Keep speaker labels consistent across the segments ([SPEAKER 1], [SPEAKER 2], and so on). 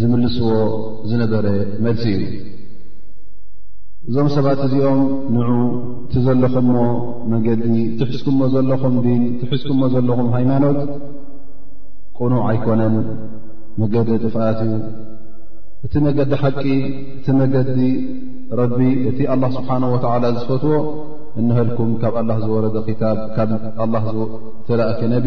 [SPEAKER 1] ዝምልስዎ ዝነበረ መልሲ እዩ እዞም ሰባት እዚኦም ንዑ እቲ ዘለኹሞ መገዲ ትሕዝኩሞ ዘለኹም ዲን ትሕዝኩሞ ዘለኹም ሃይማኖት ቅኑዕ ኣይኮነን መገዲ ጥፍኣት እዩ እቲ መገዲ ሓቂ እቲ መገዲ ረቢ እቲ ኣላ ስብሓን ወተዓላ ዝፈትዎ እንሀልኩም ካብ ኣላ ዝወረደ ክታብ ካብ ኣላ ዝተላእከ ነቢ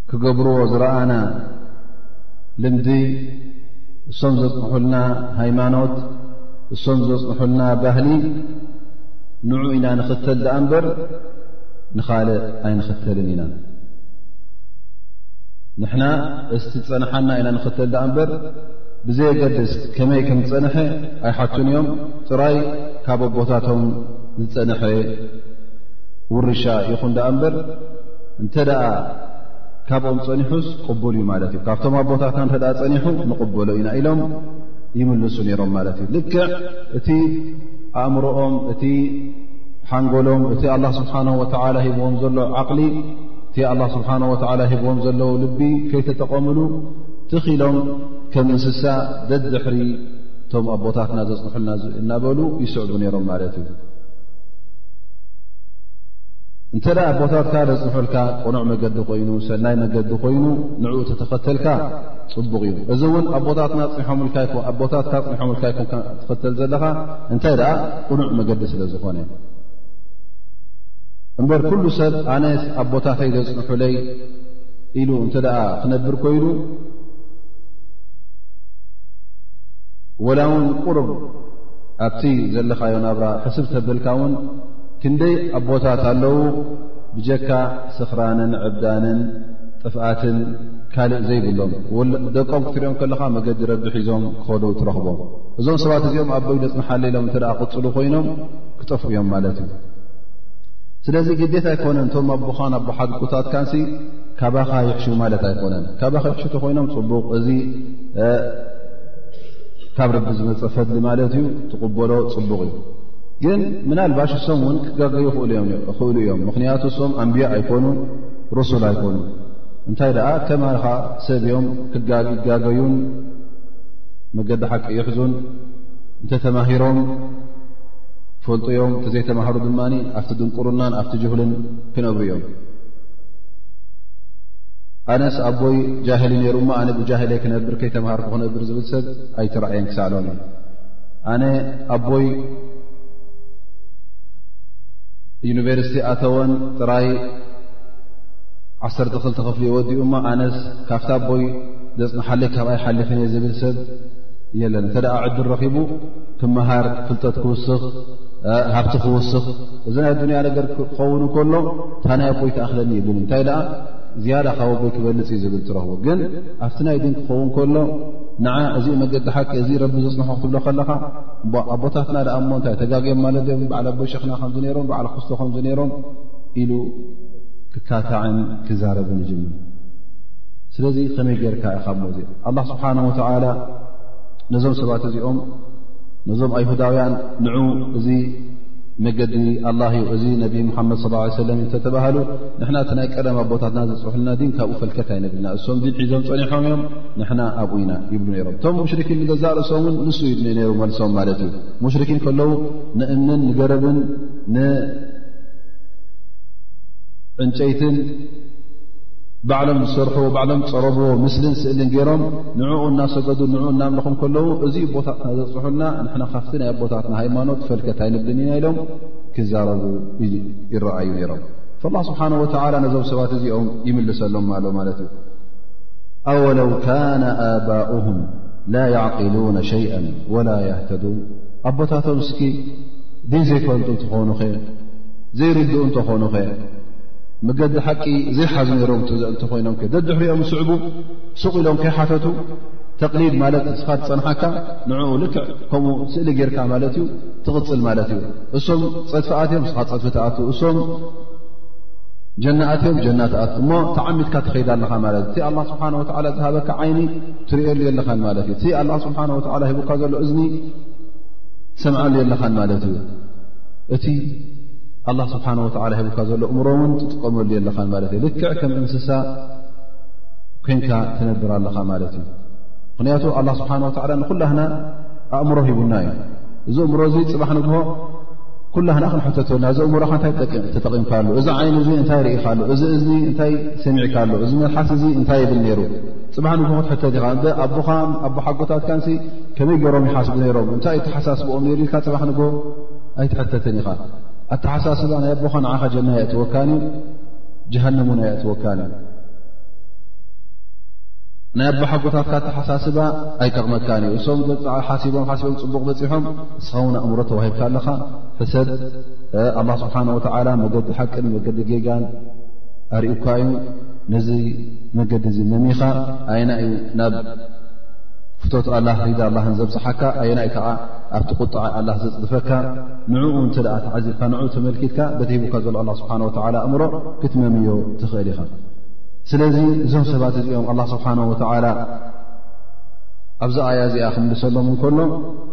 [SPEAKER 1] ክገብርዎ ዝረኣና ልምዲ እሶም ዘጽንሑልና ሃይማኖት እሶም ዘጽንሑልና ባህሊ ንዑ ኢና ንኽተል ደኣ እምበር ንኻልእ ኣይንኽተልን ኢና ንሕና እስቲ ዝጸንሓና ኢና ንኽተል ደኣ እምበር ብዘየገድስ ከመይ ከም ዝጸንሐ ኣይሓቱን እዮም ጥራይ ካብ ኣቦታቶም ዝጸንሐ ውርሻ ይኹን ደኣ እምበር እንተ ካብኦም ፀኒሑስ ቅቡል እዩ ማለት እዩ ካብቶም ኣቦታትና እተ ፀኒሑ ንቕበሎ ኢና ኢሎም ይምልሱ ነይሮም ማለት እዩ ልክዕ እቲ ኣእምሮኦም እቲ ሓንጎሎም እቲ ኣላ ስብሓን ወተላ ሂብዎም ዘሎ ዓቕሊ እቲ ኣላ ስብሓን ወተላ ሂብዎም ዘለዉ ልቢ ከይተጠቐምሉ ትኺኢሎም ከም እንስሳ ደድሕሪ እቶም ኣቦታትና ዘፅንሑልና እናበሉ ይስዕቡ ነይሮም ማለት እዩ እንተ ኣቦታትካ ዘፅንሑልካ ቁኑዕ መገዲ ኮይኑ ሰናይ መገዲ ኮይኑ ንዕኡ ተተኸተልካ ፅቡቕ እዩ እዚ እውን ኣቦታትና ፅንሖምልካ ይኮ ኣቦታትካ ፅንሖምልካ ይኮን ትኸተል ዘለኻ እንታይ ደኣ ቁኑዕ መገዲ ስለ ዝኾነ እምበር ኩሉ ሰብ ኣነ ኣቦታተይ ዘፅንሑለይ ኢሉ እንተ ክነብር ኮይኑ ወላ እውን ቁሩብ ኣብቲ ዘለኻዮ ናብራ ሕስብ ተብልካ እውን ክንደይ ኣቦታት ኣለዉ ብጀካ ስኽራንን ዕብዳንን ጥፍኣትን ካልእ ዘይብሎም ደቆም ክትሪኦም ከለኻ መገዲ ረቢ ሒዞም ክኸዱ ትረኽቦም እዞም ሰባት እዚኦም ኣቦይ ነፅንሓለ ኢሎም እተ ቅፅሉ ኮይኖም ክጠፍኡ እዮም ማለት እዩ ስለዚ ግዴታ ኣይኮነን እቶም ኣቦኻን ኣቦሓት ቁታት ካንሲ ካባኻ ይሕሹ ማለት ኣይኮነን ካባኻ ይሕሹ ተኮይኖም ፅቡቕ እዚ ካብ ረቢ ዝመፀ ፈድሊ ማለት እዩ ትቕበሎ ፅቡቕ እዩ ግን ምናልባሽ እሶም እውን ክጋገዩ ክእሉ እዮም ምክንያቱ እሶም ኣንብያ ኣይኮኑ ሩሱል ኣይኮኑ እንታይ ደኣ ከማኻ ሰብ እዮም ክጋገዩን መገዲ ሓቂ ይሕዙን እንተተማሂሮም ፈልጡ እዮም እተዘይተማህሩ ድማ ኣብቲ ድንቁርናን ኣብቲ ጅህልን ክነብሩ እዮም ኣነስ ኣቦይ ጃህሊ ነይሩ እማ ኣነ ብጃህለይ ክነብር ከይተማሃርኩ ክነብር ዝብል ሰብ ኣይትረኣየን ክሳዕሎን እዩ ኣነ ኣቦይ ዩኒቨርሲቲ ኣተወን ጥራይ ዓሰርተ ክልተ ክፍሊ ወዲኡ እማ ኣነስ ካብቲ ኣቦይ ዘፅንሓለይ ካብ ኣይሓልፍን እየ ዝብል ሰብ የለን እንተ ደኣ ዕድል ረኺቡ ክመሃር ፍልጠት ክውስኽ ሃብቲ ክውስኽ እዚ ናይ ኣዱንያ ነገር ክኸውን ከሎ እታ ናይ ኣቦይ ተኣኽለኒ ይብል እንታይ ደኣ ዝያዳ ካብ ኣቦይ ክበልፅ እዩ ዝብል ትረኽቡ ግን ኣብቲ ናይ ድን ክኸውን ከሎ ንዓ እዚ መገዲ ሓቂ እዚ ረቢ ዘፅንሖ ክትብሎ ከለኻ ኣቦታትና ድኣ እሞ እንታይ ተጋግዮም ማለት ዮም በዓል ኣቦይ ሸክና ከምዚ ነይሮም በዓል ክስቶ ከምዚ ነይሮም ኢሉ ክካታዕን ክዛረብን ይጅምር ስለዚ ከመይ ጌርካ ኢኻ ሞ እዚ ኣላ ስብሓን ወተላ ነዞም ሰባት እዚኦም ነዞም ኣይሁዳውያን ንዑ እዚ መገዲ ኣላ እዩ እዚ ነቢ ሙሓመድ ስ ሰለም እዩ እተተባሃሉ ንሕና እቲ ናይ ቀደም ኣቦታትና ዘፅሑልና ዲን ካብኡ ፈልከት ኣይነብልና እሶም ዲን ሒዞም ፀኒሖም እዮም ንሕና ኣብኡ ኢና ይብሉ ነይሮም እቶም ሙሽርኪን ንገዛእ ርእሶምን ንሱ ይድ ነይሩ መልሶም ማለት እዩ ሙሽርኪን ከለዉ ንእምንን ንገረብን ንዕንጨይትን ባዕሎም ዝሰርሑዎ ባዕሎም ፀረብዎ ምስልን ስእልን ገይሮም ንዕኡ እናሰገዱ ንኡ እናምልኹም ከለዉ እዚ ቦታትና ዘፅሑልና ንሕና ካብቲ ናይ ኣቦታትና ሃይማኖት ፈልከት ኣይንብልን ኢና ኢሎም ክዛረቡ ይረኣዩ ነይሮም ላ ስብሓን ወተላ ነዞም ሰባት እዚኦም ይምልሰሎም ኣሎ ማለት እዩ ኣወለው ካነ ኣባኡም ላ ያዕቅሉነ ሸይአ ወላ የህተዱን ኣቦታቶም እስኪ ዲን ዘይፈልጡ እንትኾኑ ኸ ዘይርድኡ እንተኾኑ ኸ መገዲ ሓቂ ዘይሓዙ ነሮም እንተኮይኖም ከ ደድሕሪኦም ዝስዕቡ ሱቕ ኢሎም ከይሓተቱ ተቕሊድ ማለት እስኻ ዝፀንሓካ ንዕኡ ልክዕ ከምኡ ስእሊ ጌርካ ማለት እዩ ትቕፅል ማለት እዩ እሶም ፀድፊኣት እዮም እስኻ ፀድፊ ትኣት እሶም ጀና ኣትዮም ጀና ትኣት እሞ ተዓሚትካ ትኸይድ ኣለኻ ማለት እቲ ኣላ ስብሓን ወላ ዝሃበካ ዓይኒ ትርእየሉ የለኻን ማለት እዩ እቲ ኣላ ስብሓን ወላ ሂቡካ ዘሎ እዝኒ ትሰምዓሉ የለኻን ማለት እዩ እቲ ኣላ ስብሓን ወላ ሂቡካ ዘሎ እምሮ እውን ትጥቀመሉ የለኻን ማለት እዩ ልክዕ ከም እንስሳ ኮንካ ትነብር ኣለኻ ማለት እዩ ምኽንያቱ ኣላ ስብሓን ወላ ንኩላህና ኣእምሮ ሂቡና እዩ እዚ እምሮ እዚ ፅባሕ ንግሆ ኩላህና ክንሕተተና እዚ እሙሮካ እንታይ ተጠቒምካ ኣሉ እዚ ዓይን እዚ እንታይ ርኢኻ ኣሉ እዚ እዝኒ እንታይ ሰሚዕካ ኣሉ እዚ መልሓስ እዚ እንታይ ይብል ነይሩ ፅባሕ ንግ ክትሕተት ኢኻ እ ኣቦኻ ኣቦ ሓጎታትካን ከመይ ገሮም ይሓስቡ ነይሮም እንታይ እተሓሳስብኦም ነይሩ ኢልካ ፅባሕ ንግ ኣይትሕተትን ኢኻ ኣተሓሳስባ ናይ ኣቦኻ ንዓኻ ጀና የእትወካን እዩ ጀሃንም ውን ኣይእትወካን እዩ ናይ ኣቦ ሓጎታትካ ኣተሓሳስባ ኣይጠቕመካን እዩ እሶም ሓሲቦም ሓሲቦም ፅቡቕ በፂሖም ንስኻውን ኣእምሮ ተዋሂብካ ኣለኻ ሕሰብ ኣላ ስብሓን ወተዓላ መገዲ ሓቅን መገዲ ጌጋን ኣርእካ እዩ ነዚ መገዲ እዚ መሚኻ ኣየና እዩ ናብ ፍቶት ኣላ ሪዳ ኣላ ዘብፅሓካ ኣየናይ ከዓ ኣብቲ ቁጣዓ ኣላ ዘፅድፈካ ንዕኡ እንተ ተዓዚብካ ንኡ ተመልኪትካ በቲ ሂቡካ ዘሎ ኣላ ስብሓን ወተላ ኣእምሮ ክትመምዮ ትኽእል ኢኻ ስለዚ እዞም ሰባት እዚኦም ኣላ ስብሓን ወተዓላ ኣብዚ ኣያ እዚኣ ክምልሰሎም እንከሎ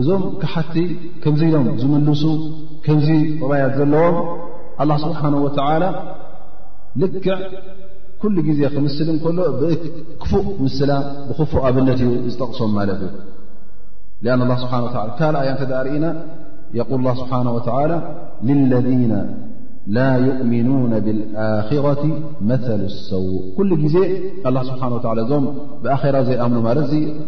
[SPEAKER 1] እዞም ካሓቲ ከምዚ ኢሎም ዝምልሱ ከምዚ ጠባያት ዘለዎም ኣላ ስብሓን ወተላ ልክዕ ኩሉ ግዜ ክምስል እንከሎ ብክፉእ ምስላ ብክፉእ ኣብነት እዩ ዝጠቕሶም ማለት እዩ ኣን ላ ስብሓ ካልኣያ እንተ ርእና የቁል ላ ስብሓን ወተላ ልለذነ ላ ዩእምኑነ ብልኣኪረት መሉ ሰው ኩሉ ግዜ ኣላ ስብሓን ወላ እዞም ብኣኼራ ዘይኣምኑ ማለት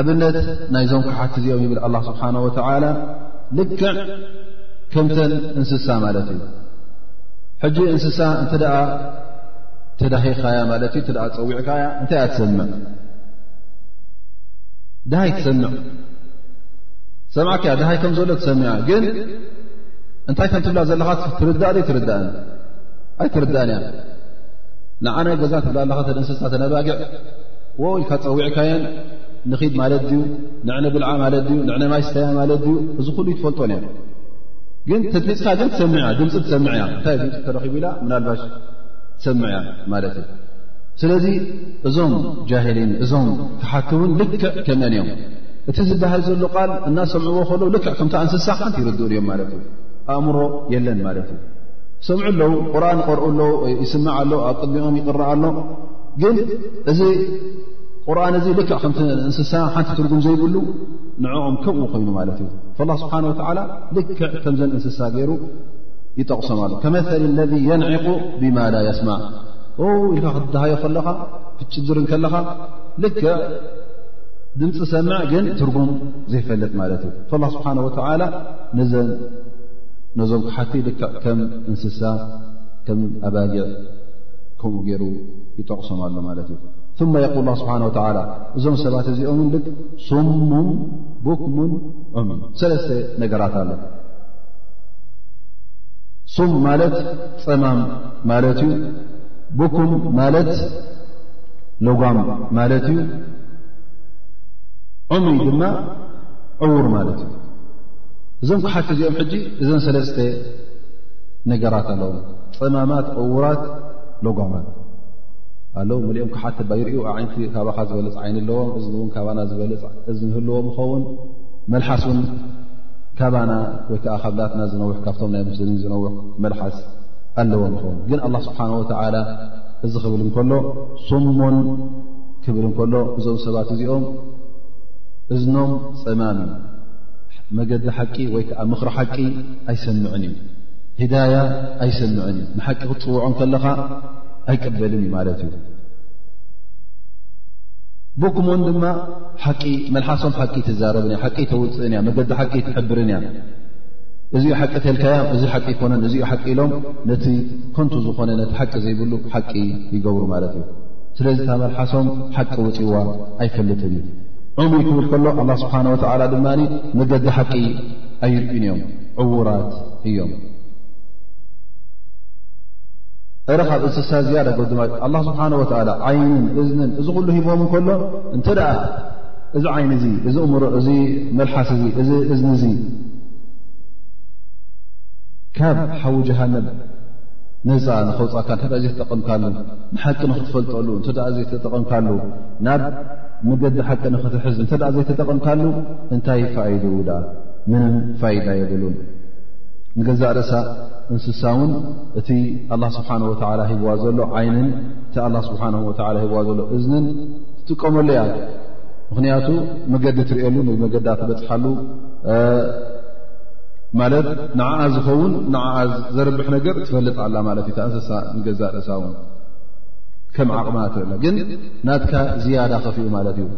[SPEAKER 1] ኣብነት ናይዞም ክሓቲ እዚኦም ይብል ኣላ ስብሓን ወተላ ልክዕ ከምተን እንስሳ ማለት እዩ ሕጂ እንስሳ እንተ ደኣ ተዳሂኻያ ማለት እዩ እተኣ ፀዊዕካያ እንታይ እኣ ትሰምዕ ድሃይ ትሰምዕ ሰማዕከያ ድሃይ ከም ዘሎ ትሰምዐ ግን እንታይ ከም ትብላ ዘለኻ ትርዳእ ዶ ኣይትርዳእ ኣይትርዳእን እያ ንዓናይ ገዛ ትብላ ኣለኻ ተእንስሳ ተነባግዕ ዎ ኢልካ ፀዊዕካየን ንኺድ ማለት ድዩ ንዕነ ብልዓ ማለት ድዩ ንዕነ ማይስተያ ማለት ድዩ እዚ ኩሉ ይትፈልጦን እያ ግን ተድሊፅካ ግን ትሰምዕ እያ ድምፂ ትሰምዕ እያ እንታይ ድምፂ ተረኪቡ ኢላ ምናልባሽ ትሰምዕ እያ ማለት እዩ ስለዚ እዞም ጃሂሊን እዞም ክሓቲ እውን ልክዕ ከመን እዮም እቲ ዝበሃል ዘሎ ቃል እናሰምዕዎ ከለዉ ልክዕ ከምታ እንስሳ ሓንቲ ይርድኡ እዮም ማለት እዩ ኣእምሮ የለን ማለት እዩ ሰምዑ ኣለዉ ቁርን ይቀርኡ ኣለዉ ይስምዕ ኣሎ ኣብ ቅድሚኦም ይቕረእ ኣሎ ግን እዚ ቁርን እዚ ልክዕ ከምቲ እንስሳ ሓንቲ ትርጉም ዘይብሉ ንዕኦም ከምኡ ኮይኑ ማለት እዩ ላ ስብሓን ወላ ልክዕ ከምዘን እንስሳ ገይሩ ይጠቕሶም ኣሎ ከመሰሊ ለذ የንዕቁ ብማ ላ የስማዕ ኢልካ ክትደሃዮ ከለኻ ክትጭድርን ከለኻ ልክዕ ድምፂ ሰምዕ ግን ትርጉም ዘይፈልጥ ማለት እዩ ላ ስብሓን ወላ ነዞም ክሓቲ ልክዕ ከም እንስሳ ከም ኣባጊዕ ከምኡ ገይሩ ይጠቕሶም ኣሎ ማለት እዩ ثመ የقል ላ ስብሓን ወተላ እዞም ሰባት እዚኦም ል ሱሙን ቡክሙን ዑም ሰለስተ ነገራት ኣሎ ሱም ማለት ፀማም ማለት እዩ ቡኩም ማለት ሎጓም ማለት እዩ ዑምይ ድማ ዕውር ማለት እዩ እዞም ክሓት እዚኦም ሕጂ እዘን ሰለስተ ነገራት ኣለዎም ጸማማት ዕዉራት ሎጓማት ኣለዉ ምልኦም ክሓት ባ ይርዩ ኣዒንቲ ካባኻ ዝበለፅ ዓይኒ ኣለዎም እዚ እውን ካባና ዝበለፅ እዚ ንህልዎ ምኸውን መልሓስ እውን ካባና ወይ ከዓ ካብ ናትና ዝነውሕ ካብቶም ናይ ሙስሊሚን ዝነውሕ መልሓስ ኣለዎ ምኸውን ግን ኣላ ስብሓን ወተዓላ እዚ ክብል እንከሎ ሱሙን ክብል እንከሎ እዞም ሰባት እዚኦም እዝኖም ፀማም እዩ መገዲ ሓቂ ወይ ከዓ ምኽሪ ሓቂ ኣይሰምዕን እዩ ሂዳያ ኣይሰምዕን እዩ ንሓቂ ክትፅውዖ ከለኻ ኣይቀበልን እዩ ማለት እዩ ቡክሞን ድማ ሓቂ መልሓሶም ሓቂ ትዛረብን እያ ሓቂ ተውፅእን እያ መገዲ ሓቂ ትሕብርን እያ እዚ ሓቂ ተልካያ እዚ ሓቂ ይኮነን እዚ ሓቂ ኢሎም ነቲ ኮንቱ ዝኾነ ነቲ ሓቂ ዘይብሉ ሓቂ ይገብሩ ማለት እዩ ስለዚ እታ መልሓሶም ሓቂ ውፅዋ ኣይፈልጥን እዩ ዑሙይ ክብል ከሎ ኣላ ስብሓን ወተዓላ ድማ መገዲ ሓቂ ኣይርእን እዮም ዕዉራት እዮም እረ ካብ እንስሳ ዝያዳ ጎድማ ኣላ ስብሓን ወላ ዓይንን እዝንን እዚ ኩሉ ሂቦም ከሎ እንተ ደኣ እዚ ዓይን እዚ እዚ እምሮ እዚ መልሓስ እዚ እዚ እዝኒ እዙ ካብ ሓዊ ጀሃነብ ነፃ ንኸውፃካ እተ ዘይተጠቐምካሉ ንሓቂ ንክትፈልጠሉ እተ ዘይተጠቐምካሉ ናብ መገዲ ሓቂ ንክትሕዝ እተ ዘይተጠቐምካሉ እንታይ ፋይዱ ዳኣ ምንም ፋይዳ የብሉን ንገዛእ ርእሳ እንስሳ ውን እቲ ኣላ ስብሓን ወተላ ሂብዋ ዘሎ ዓይንን እቲ ኣላ ስብሓን ወላ ሂብዋ ዘሎ እዝንን ትጥቀመሉ እያ ምኽንያቱ መገዲ ትርእሉ ንመገዳ ትበፅሓሉ ማለት ንዓኣ ዝኸውን ንዓ ዘርብሕ ነገር ትፈልጥ ኣላ ማለት እዩ እንስሳ ንገዛእ ርእሳ ውን ከም ዓቕማ ትርላ ግን ናትካ ዝያዳ ከፍኡ ማለት እዩ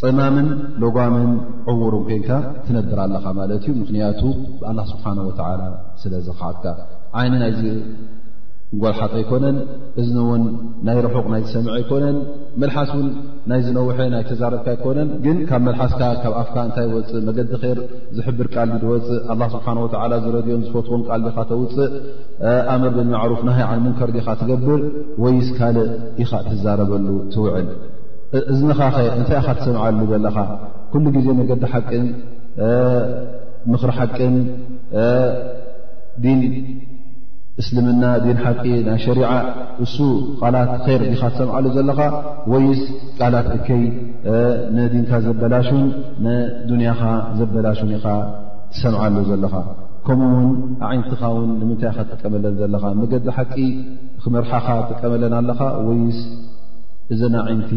[SPEAKER 1] ጸማምን ሎጓምን ዕዉርን ኮንካ ትነብር ኣለኻ ማለት እዩ ምኽንያቱ ብኣላ ስብሓን ወተላ ስለ ዝኸዓትካ ዓይኒ ናይ ዝንጓልሓጠ ኣይኮነን እዝኒ እውን ናይ ርሑቕ ናይ ዝሰምዐ ኣይኮነን መልሓስ እውን ናይ ዝነውሐ ናይ ተዛረብካ ኣይኮነን ግን ካብ መልሓስካ ካብ ኣፍካ እንታይ ወፅእ መገዲ ር ዝሕብር ቃል ዝወፅእ ኣላ ስብሓን ወተላ ዝረድዮን ዝፈትዎን ቃል ዲኻ ተውፅእ ኣምር ብማዕሩፍ ናሃይ ዓን ሙንከር ዲኻ ትገብር ወይስ ካልእ ኢኻ ትዛረበሉ ትውዕል እዝንኻኸ እንታይ ኢኻ ትሰምዓሉ ዘለኻ ኩሉ ግዜ መገዲ ሓቅን ምኽሪ ሓቅን ዲን እስልምና ዲን ሓቂ ናይ ሸሪዓ እሱ ቃላት ር ዲኻ ትሰምዓሉ ዘለኻ ወይስ ቃላት እከይ ንዲንካ ዘበላሹን ንዱንያኻ ዘበላሹን ኢኻ ትሰምዓሉ ዘለኻ ከምኡ ውን ኣዒንትኻ ውን ንምንታይ ኢኻ ትጥቀመለን ዘለኻ መገዲ ሓቂ ክመርሓኻ ትጥቀመለን ኣለኻ ወይስ እዘን ኣዒንቲ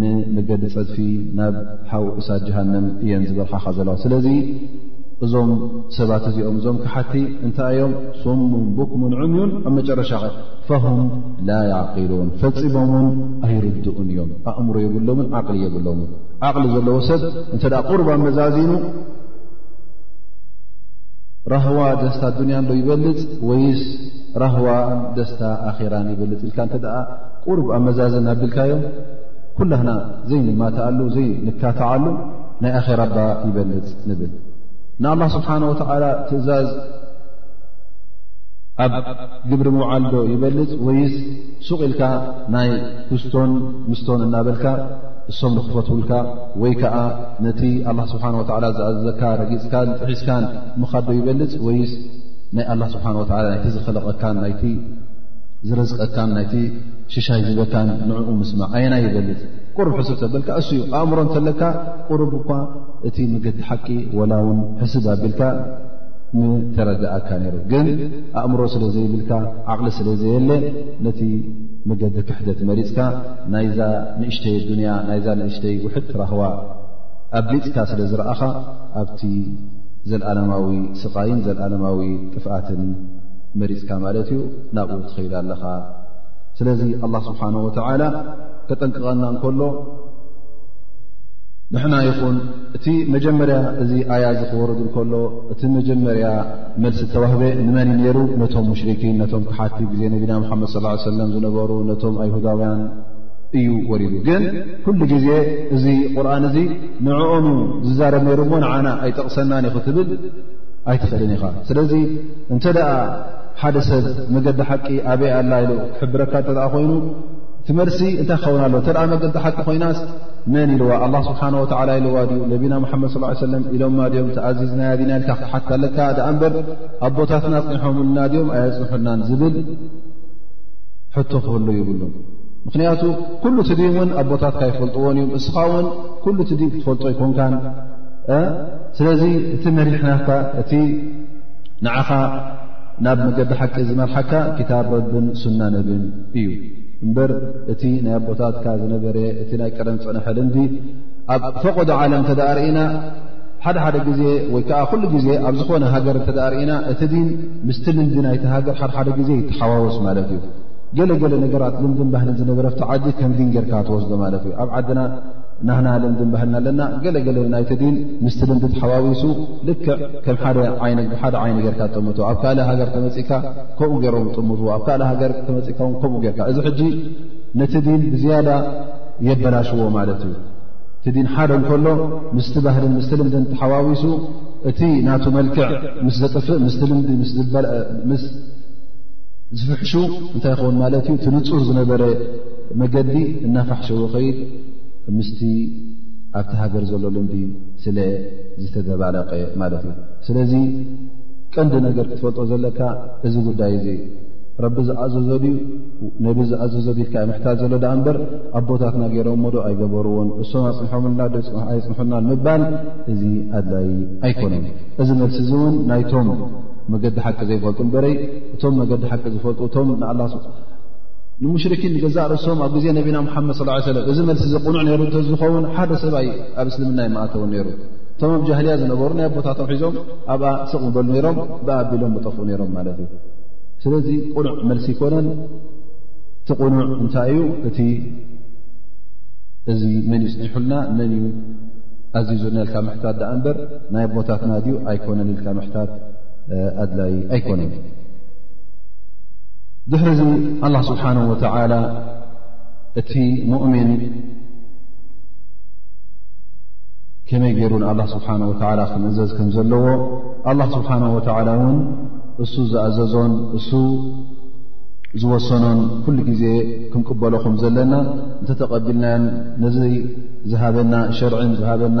[SPEAKER 1] ንመገዲ ጸድፊ ናብ ሓው እሳድ ጀሃንም እየን ዝበርሓኻ ዘለዋ ስለዚ እዞም ሰባት እዚኦም እዞም ክሓቲ እንታይ እዮም ሱሙን ቡክሙን ዕምዩን ኣብ መጨረሻ ኸ ፈሁም ላ ያዕቂሉን ፈፂሞም ውን ኣይርድኡን እዮም ኣእምሮ የብሎምን ዓቕሊ የብሎምን ዓቕሊ ዘለዎ ሰብ እንተ ቁርብ ኣመዛዚኑ ራህዋ ደስታ ኣዱንያ ዶ ይበልፅ ወይስ ራህዋ ደስታ ኣኼራን ይበልፅ ኢልካ እተ ቁሩብ ኣብ መዛዘሚ ኣቢልካዮ ኩላህና ዘይንማትኣሉ ዘይንካትዓሉ ናይ ኣኼራ እባ ይበልፅ ንብል ንኣላ ስብሓን ወተዓላ ትእዛዝ ኣብ ግብሪ ምውዓልዶ ይበልፅ ወይስ ሱቕ ኢልካ ናይ ክስቶን ምስቶን እናበልካ እሶም ንክፈትውልካ ወይ ከዓ ነቲ ኣላ ስብሓን ወላ ዝኣዘዘካ ረጊፅካ ጥሒስካን ምኻዶ ይበልፅ ወይስ ናይ ኣላ ስብሓን ወላ ናይቲ ዝኸለቐካን ናይቲ ዝረዝቀካን ናይቲ ሽሻይ ዝበካን ንዕኡ ምስማዕ ኣየና ይበልፅ ቁሩብ ሕስብ ተበልካ እሱ እዩ ኣእምሮ እንተለካ ቁሩብ እኳ እቲ መገዲ ሓቂ ወላ ውን ሕስብ ኣቢልካ ምተረድኣካ ነይሩ ግን ኣእምሮ ስለ ዘይብልካ ዓቕሊ ስለ ዘየለ ነቲ መገዲ ክሕደት መሪፅካ ናይዛ ንእሽተይ ኣዱንያ ናይዛ ንእሽተይ ውሕድ ትራህዋ ኣብሊፅካ ስለ ዝረኣኻ ኣብቲ ዘለኣለማዊ ስቓይን ዘለኣለማዊ ጥፍኣትን መሪፅካ ማለት እዩ ናብኡ ትኸይድ ኣለኻ ስለዚ ኣላ ስብሓን ወተዓላ ከጠንቅቐና እንከሎ ንሕና ይኹን እቲ መጀመርያ እዚ ኣያ እዚ ክወርድ እንከሎ እቲ መጀመርያ መልሲ ተዋህበ ንመን ዩ ነይሩ ነቶም ሙሽርኪን ነቶም ክሓቲ ግዜ ነቢና ሓመድ ስ ሰለም ዝነበሩ ነቶም ኣይሁዳውያን እዩ ወሪዱ ግን ኩሉ ግዜ እዚ ቁርን እዚ ንዕኦምዩ ዝዛረብ ነይሩ እሞ ንዓና ኣይጠቕሰናን ዩ ክትብል ኣይትኽእልን ኢኻ ስለዚ እንተ ደኣ ሓደ ሰብ መገዲ ሓቂ ኣበይ ኣላ ኢሉ ክሕብረካ እተ ኮይኑ እቲ መልሲ እንታይ ክኸውን ኣሎ እተ መገዲ ሓቂ ኮይናስ መን ኢልዋ ኣላ ስብሓን ወላ ኢልዋ ድዩ ነቢና ሓመድ ስ ሰለም ኢሎማ ድም ተኣዚዝናያ ዲና ኢልካ ክትሓትካ ኣለካ ደኣ እምበር ኣብ ቦታትና ፅንሖምልና ድም ኣየፅንሑናን ዝብል ሕቶ ክህሉ ይብሉ ምክንያቱ ኩሉ እቲ ዲን እውን ኣብ ቦታትካ ይፈልጥዎን እዩ እስኻ እውን ኩሉ እቲ ዲን ክትፈልጦ ኣይኮንካን ስለዚ እቲ መሪሕናካ እቲ ንዓኻ ናብ መገዲ ሓቂ ዝመርሓካ ክታብ ረብን ሱና ነብን እዩ እምበር እቲ ናይ ኣቦታትካ ዝነበረ እቲ ናይ ቀደም ፀንሐ ልምዲ ኣብ ፈቐዶ ዓለም እተ ርእና ሓደ ሓደ ግዜ ወይ ከዓ ኩሉ ግዜ ኣብ ዝኾነ ሃገር እተ ርእና እቲ ዲን ምስቲ ልምዲ ናይቲ ሃገር ሓደሓደ ግዜ ይተሓዋወስ ማለት እዩ ገለገለ ነገራት ልምድን ባህልን ዝነበረፍቲ ዓዲ ከም ዲን ጌርካ ትወስዶ ማለት እዩ ኣብ ዓድና ናህና ልምድን ባህልና ኣለና ገለገለ ናይቲ ዲን ምስቲ ልምዲ ተሓዋዊሱ ልክዕ ከም ሓደ ብሓደ ዓይነ ጌርካ ጠምቶ ኣብ ካልእ ሃገር ተመፅካ ከምኡ ገይሮም ጥምትዎ ኣብ ካልእ ሃገር ተመፅካ ውን ከምኡ ጌርካ እዚ ሕጂ ነቲ ዲን ብዝያዳ የበላሽዎ ማለት እዩ እቲ ዲን ሓደ እንከሎ ምስቲ ባህልን ምስቲ ልምድን ተሓዋዊሱ እቲ ናቱ መልክዕ ምስ ዘጥፍእ ምስ ልምዲ ምስ ዝፍሕሹ እንታይ ይኸውን ማለት እዩ እቲ ንፁር ዝነበረ መገዲ እናፋሕሸዎ ኸይድ ምስቲ ኣብቲ ሃገር ዘሎ ልምዲ ስለ ዝተደባለቀ ማለት እዩ ስለዚ ቀንዲ ነገር ክትፈልጦ ዘለካ እዚ ጉዳይ እዚ ረቢ ዝኣዘዞ ድዩ ነቢ ዝኣዘዞ ድልካ ምሕታት ዘሎ ዳኣ እምበር ኣብ ቦታትና ገይሮም ሞዶ ኣይገበርዎን እሶም ኣፅንሖምልና ኣይፅንሑና ምባል እዚ ኣድላይ ኣይኮነን እዚ መልሲ እዚ እውን ናይቶም መገዲ ሓቂ ዘይፈልጡ እበረይ እቶም መገዲ ሓቂ ዝፈልጡ እቶም ንኣላ ንሙሽርኪን ንገዛእ ርእሶም ኣብ ግዜ ነቢና ሙሓመድ ስ ሰለ እዚ መልሲ ዚ ቕኑዕ ነይሩ እንተዝኸውን ሓደ ሰብኣይ ኣብ እስልምና ይመእተውን ነይሩ እቶም ኣብ ጃህልያ ዝነበሩ ናይ ኣቦታቶም ሒዞም ኣብኣ ስቕ ምበሉ ነይሮም ብኣ ኣቢሎም ብጠፍኡ ነይሮም ማለት እዩ ስለዚ ቕኑዕ መልሲ ይኮነን እቲ ቕኑዕ እንታይ እዩ እቲ እዚ መን እዩ ፅኒሑልና መን እዩ ኣዚዙና ኢልካ ምሕታት ዳኣ እምበር ናይ ኣቦታትና ድዩ ኣይኮነን ኢልካ ምሕታት ኣድላይ ኣይኮነን ድሕሪ እዚ ኣላ ስብሓን ወተዓላ እቲ ሙእምን ከመይ ገይሩ ንኣላ ስብሓን ወተዓላ ክምእዘዝ ከም ዘለዎ ኣላ ስብሓን ወተዓላ እውን እሱ ዝኣዘዞን እሱ ዝወሰኖን ኩሉ ግዜ ክንቅበሎ ከም ዘለና እንተተቐቢልናዮን ነዚ ዝሃበና ሸርዕን ዝሃበና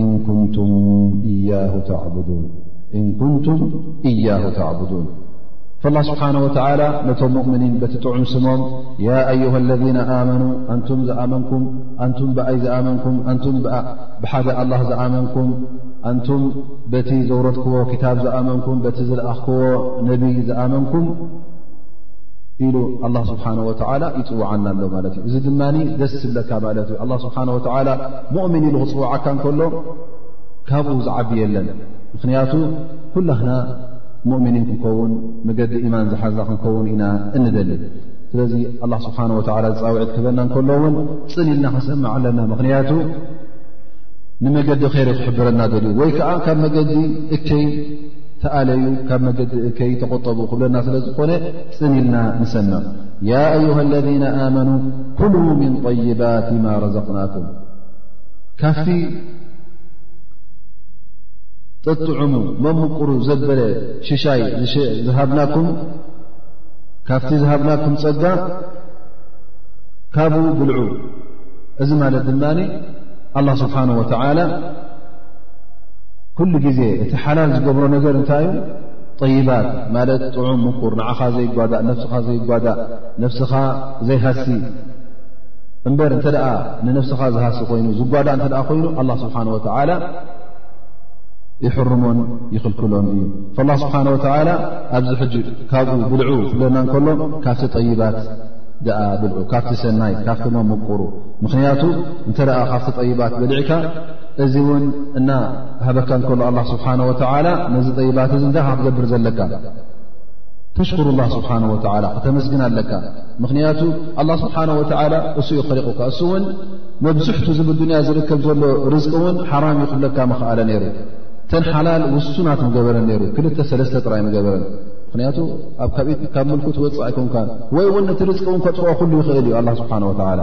[SPEAKER 1] እን ኩንቱም እያሁ ተዕቡዱን ላ ስብሓን ወተላ ነቶም ሙእምኒን በቲ ጥዑም ስሞም ያ ኣዩሃ ለذነ ኣመኑ ኣንቱም ዝኣመንኩም ኣንቱም ብኣይ ዝኣመንኩም ኣንቱም ብሓደ ኣላ ዝኣመንኩም ኣንቱም በቲ ዘውረድክዎ ክታብ ዝኣመንኩም በቲ ዝለኣኽክዎ ነቢይ ዝኣመንኩም ኢሉ ኣላ ስብሓን ወተላ ይፅውዓና ኣሎ ማለት እዩ እዚ ድማ ደስ ዝብለካ ማለት እዩ ስብሓ ሙእምን ኢሉ ክፅውዓካ እንከሎ ካብኡ ዝዓቢ የለን ምኽንያቱ ኩላኽና ሙእምኒን ክንከውን መገዲ ኢማን ዝሓዛ ክንከውን ኢና እንደሊ ስለዚ ኣላ ስብሓን ወላ ዝፃውዒት ክህበና እንከሎ እውን ፅን ኢልና ክንሰምዕ ኣለና ምኽንያቱ ንመገዲ ከይሪ ክሕብረና ደልዩ ወይ ከዓ ካብ መገዲ እከይ ተኣለዩ ካብ መገዲ እከይ ተቆጠቡ ክብለና ስለ ዝኾነ ፅን ኢልና ንሰምዕ ያ ኣዩሃ ለذነ ኣመኑ ኩሉ ምን طይባት ማ ረዘቅናኩም ካፍቲ ጥጥዑሙ መምቁሩ ዘበለ ሽሻይ ዝሃብናኩም ካብቲ ዝሃብናኩም ፀጋ ካብኡ ብልዑ እዚ ማለት ድማ ኣላ ስብሓን ወተዓላ ኩሉ ግዜ እቲ ሓላል ዝገብሮ ነገር እንታይ እዩ ጠይባት ማለት ጥዑም ምቁር ንዓኻ ዘይጓዳእ ነብስኻ ዘይጓዳእ ነብስኻ ዘይሃሲ እምበር እንተ ደኣ ንነብስኻ ዝሃሲ ኮይኑ ዝጓዳእ እተ ኮይኑ ኣላ ስብሓን ወተዓላ ይሕርሞን ይኽልክሎን እዩ ላ ስብሓን ወተላ ኣብዚ ሕጂ ካብኡ ብልዑ ክብለና እንከሎ ካብቲ ጠይባት ደኣ ብልዑ ካብቲ ሰናይ ካብቲ መምቁሩ ምኽንያቱ እንተ ካብቲ ጠይባት በሊዕካ እዚ እውን እና ሃበካ ከሎ ኣላ ስብሓን ወተላ ነዚ ጠይባት እዚ እንታይ ክትገብር ዘለካ ተሽኩሩ ላ ስብሓን ወላ ክተመስግን ኣለካ ምኽንያቱ ኣላ ስብሓን ወተላ እሱ ዩ ክሪቑካ እሱ እውን መብዝሕቱ እዚ ብዱንያ ዝርከብ ዘሎ ርዝቂ እውን ሓራም ዩ ክብለካ መኽኣለ ነይሩ ተን ሓላል ውሱናት ምገበረን ነይሩ ክልተ ሰለስተ ጥራይ ምገበረን ምኽንያቱ ኣብ ካብኢት ካብ ምልኩ ትወፅእ ኣይኮንካ ወይ እውን ነቲ ርዝቂ እውን ከጥፍኦ ኩሉ ይኽእል እዩ ኣላ ስብሓን ወተላ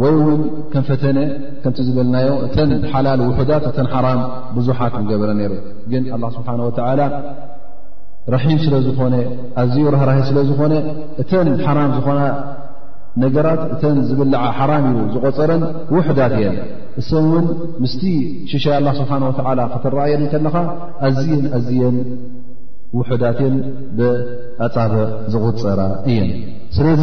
[SPEAKER 1] ወይ እውን ከም ፈተነ ከምቲ ዝበልናዮ እተን ሓላል ውሑዳት እተን ሓራም ብዙሓት ዝገበረ ነይሩ ግን ኣላ ስብሓን ወተዓላ ራሒም ስለ ዝኾነ ኣዝዩ ራህራሂ ስለ ዝኾነ እተን ሓራም ዝኾና ነገራት እተን ዝብልዓ ሓራም እዩ ዝቖፀረን ውሕዳት እየን እሰም እውን ምስቲ ሽሻይ ኣላ ስብሓን ወተዓላ ክትረኣየን ከለኻ ኣዝን ኣዝየን ውሑዳትን ብኣፃብዕ ዝቑፀራ እየን ስለዚ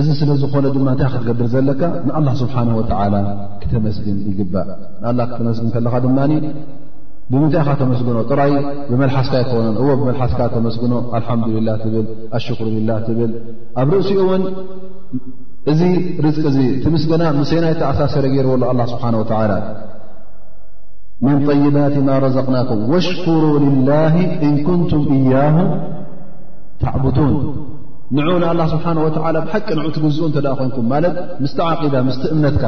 [SPEAKER 1] እዚ ስለ ዝኾነ ድማ እንታይ ክትገብር ዘለካ ንኣላ ስብሓን ወተዓላ ክተመስግን ይግባእ ንኣላ ክተመስግን ከለኻ ድማ ብምንታይ ኢኻ ተመስግኖ ጥራይ ብመልሓስካ ኣይኮነን እዎ ብመልሓስካ ተመስግኖ ኣልሓምዱላ ትብል ኣሽክሩ ላ ትብል ኣብ ርእሲኡ እውን እዚ ርዝቂ እዚ ትምስገና ምሰናይ ተኣሳሰረ ገይርዎ ኣሎ ኣላ ስብሓን ወተላ ምን طይባት ማ ረዘቅናኩም ወሽኩሩ ልላ እንኩንቱም እያሁ ተዕቡዱን ንዑ ንኣላ ስብሓን ወተላ ብሓቂ ንዑ ትግዝኡ እንተ ኮንኩም ማለት ምስቲ ዓቂዳ ምስቲ እምነትካ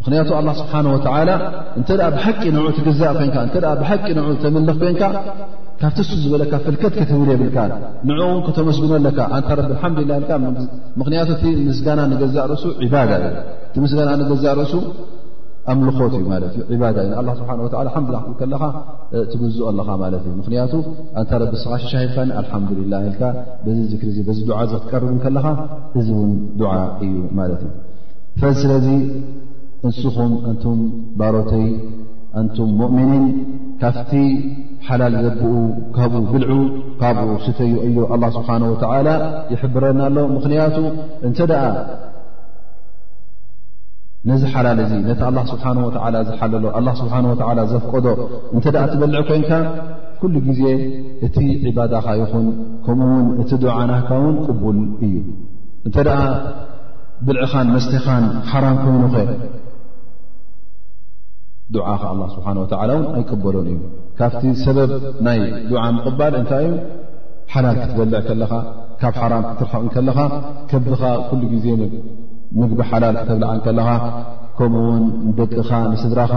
[SPEAKER 1] ምኽንያቱ ኣላ ስብሓን ወተላ እንተ ብሓቂ ንዑ ትግዛእ ኮንካ እተ ብሓቂ ንዑ ተምልኽ ኮንካ ካብቲ ሱ ዝበለካ ፍልከት ክትብል የብልካ ንኡ ውን ከተመስግኖ ኣለካ ኣንታ ረቢ ሓምድላ ልካ ምኽንያቱ እቲ ምስጋና ንገዛእ ርእሱ ባዳ እዩ እቲ ምስጋና ንገዛእ ርእሱ ኣምልኾት እዩ ማለት እዩ ባዳ እዩ ንኣ ስብሓ ሓምድላ ክትብል ከለኻ ትግዝኦ ኣለኻ ማለት እዩ ምክንያቱ ኣንታ ረቢ ንስኻ ሽሻይ ሂብካኒ ኣልሓምዱሊላ ኢልካ በዚ ዝክሪ እዚ በዚ ዱዓ እዚ ክትቀርብ ከለኻ እዚ እውን ዱዓ እዩ ማለት እዩ ፈዚ ስለዚ እንስኹም ኣንቱም ባሮተይ ኣንቱም ሙእምኒን ካብቲ ሓላል ዘብኡ ካብኡ ብልዑ ካብኡ ስተዩ እዮ ኣላ ስብሓን ወተዓላ ይሕብረና ኣሎ ምኽንያቱ እንተ ደኣ ነዚ ሓላል እዚ ነቲ ኣላ ስብሓን ወተዓላ ዝሓለሎ ኣላ ስብሓን ወተዓላ ዘፍቀዶ እንተ ደኣ ትበልዕ ኮይንካ ኩሉ ግዜ እቲ ዒባዳኻ ይኹን ከምኡ ውን እቲ ዱዓ ናካ ውን ቅቡል እዩ እንተ ደኣ ብልዕኻን መስተኻን ሓራም ኮይኑኸ ዱዓ ከ ኣላ ስብሓን ወተላ እውን ኣይቅበሎን እዩ ካብቲ ሰበብ ናይ ዱዓ ምቕባል እንታይ እዩ ሓላል ክትበልዕ ከለኻ ካብ ሓራም ክትርሕቕ ከለኻ ከብኻ ኩሉ ግዜ ምግቢ ሓላል ክተብልዓ ከለኻ ከምኡ ውን ንደቅኻ ንስድራኻ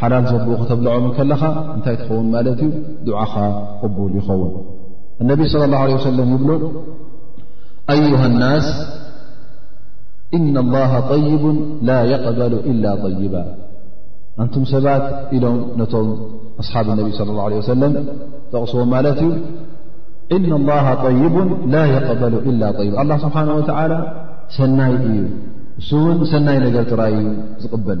[SPEAKER 1] ሓላል ዘብኡ ከተብልዖም ከለኻ እንታይ ትኸውን ማለት እዩ ዱዓኻ ቅቡል ይኸውን እነቢ ስለ ላሁ ለ ወሰለም ይብሉ ኣዩሃ ናስ እና ላሃ ጠይቡ ላ የቕበሉ ኢላ ጠይባ ኣንቱም ሰባት ኢሎም ነቶም ኣስሓብ ነቢ ስለ ላ ለ ወሰለም ጠቕስዎም ማለት እዩ እና ላሃ ጠይቡ ላ የቕበሉ ኢላ ጠይባ ኣላ ስብሓን ወተዓላ ሰናይ እዩ እሱ እውን ሰናይ ነገር ጥራይ እዩ ዝቕበል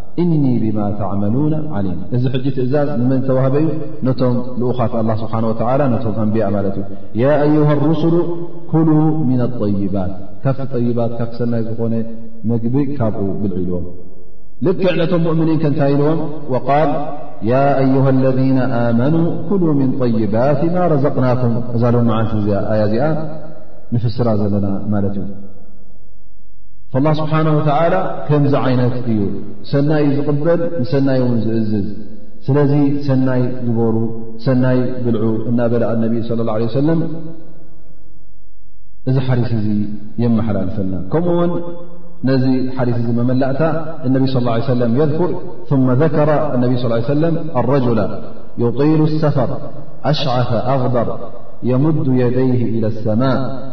[SPEAKER 1] እኒ ብማ ተዕመሉና ዓሊም እዚ ሕጂ ትእዛዝ ንመን ዝተዋህበ እዩ ነቶም ልኡኻት ኣላ ስብሓን ወተላ ነቶም ኣንብያ ማለት እዩ ያ ኣዩሃ ሩስሉ ኩሉ ምና ኣጠይባት ካብቲ ጠይባት ካብቲ ሰናይ ዝኾነ መግቢ ካብኡ ብልዒ ኢልዎም ልክዕ ነቶም ሙእምኒን ከንታይ ኢልዎም ወቃል ያ ኣዩሃ ለذነ ኣመኑ ኩሉ ምን ጠይባት ማ ረዘቅናኩም እዛ ሎም መዓልቲ እዚኣ ኣያ እዚኣ ንፍስራ ዘለና ማለት እዩ ኣላ ስብሓን ወተዓላ ከምዚ ዓይነት እዩ ሰናይ እዩ ዝቕበል ንሰናይ እውን ዝእዝዝ ስለዚ ሰናይ ግበሩ ሰናይ ብልዑ እናበለ ኣነቢ ስለ ላ ለ ሰለም እዚ ሓዲስ እዚ የመሓላልፈና ከምኡ ውን ነዚ ሓዲስ እዚ መመላእታ እነቢ ስ ላ ሰለም የድኩር ثመ ዘከረ ኣነቢ ስ ሰለም ኣረጅላ ዩጢሉ ሰፈር ኣሽዓፈ ኣغበር የሙዱ የደይህ ኢላ ሰማእ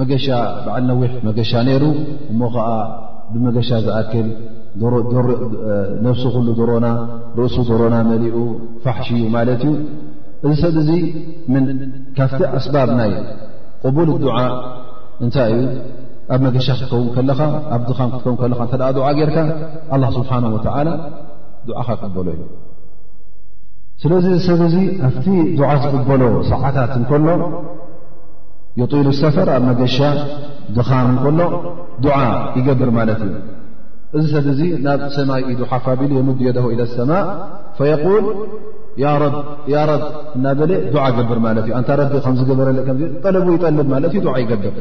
[SPEAKER 1] መገሻ በዓል ነዊሕ መገሻ ነይሩ እሞ ከዓ ብመገሻ ዝኣክል ነብሱ ኩሉ ዶሮና ርእሱ ዶሮና መሊኡ ፋሕሽ እዩ ማለት እዩ እዚ ሰብ እዚ ካብቲ ኣስባብ ናይ ቅቡል ዱዓ እንታይ እዩ ኣብ መገሻ ክትከውን ከለኻ ኣብ ድኻም ክትከውን ከለኻ እተ ድዓ ጌርካ ኣላ ስብሓን ወተዓላ ድዓኻ ቅበሎ እዩ ስለዚ ሰብ እዚ ኣብቲ ድዓ ዝቅበሎ ሰዓታት እንከሎ ዩጢሉ ሰፈር ኣብ መገሻ ድኻም እንከሎ ዱዓ ይገብር ማለት እዩ እዚ ሰብ እዚ ናብ ሰማይ ኢዱ ሓፋቢሉ የምድ የደሆ ኢለ ሰማእ ፈየቁል ያ ረብ እናበለ ዱዓ ገብር ማለት እዩ ኣንታ ረቢ ከምዝገበረለ ከ ጠለቡ ይጠልብ ማለት እዩ ዱዓ ይገብር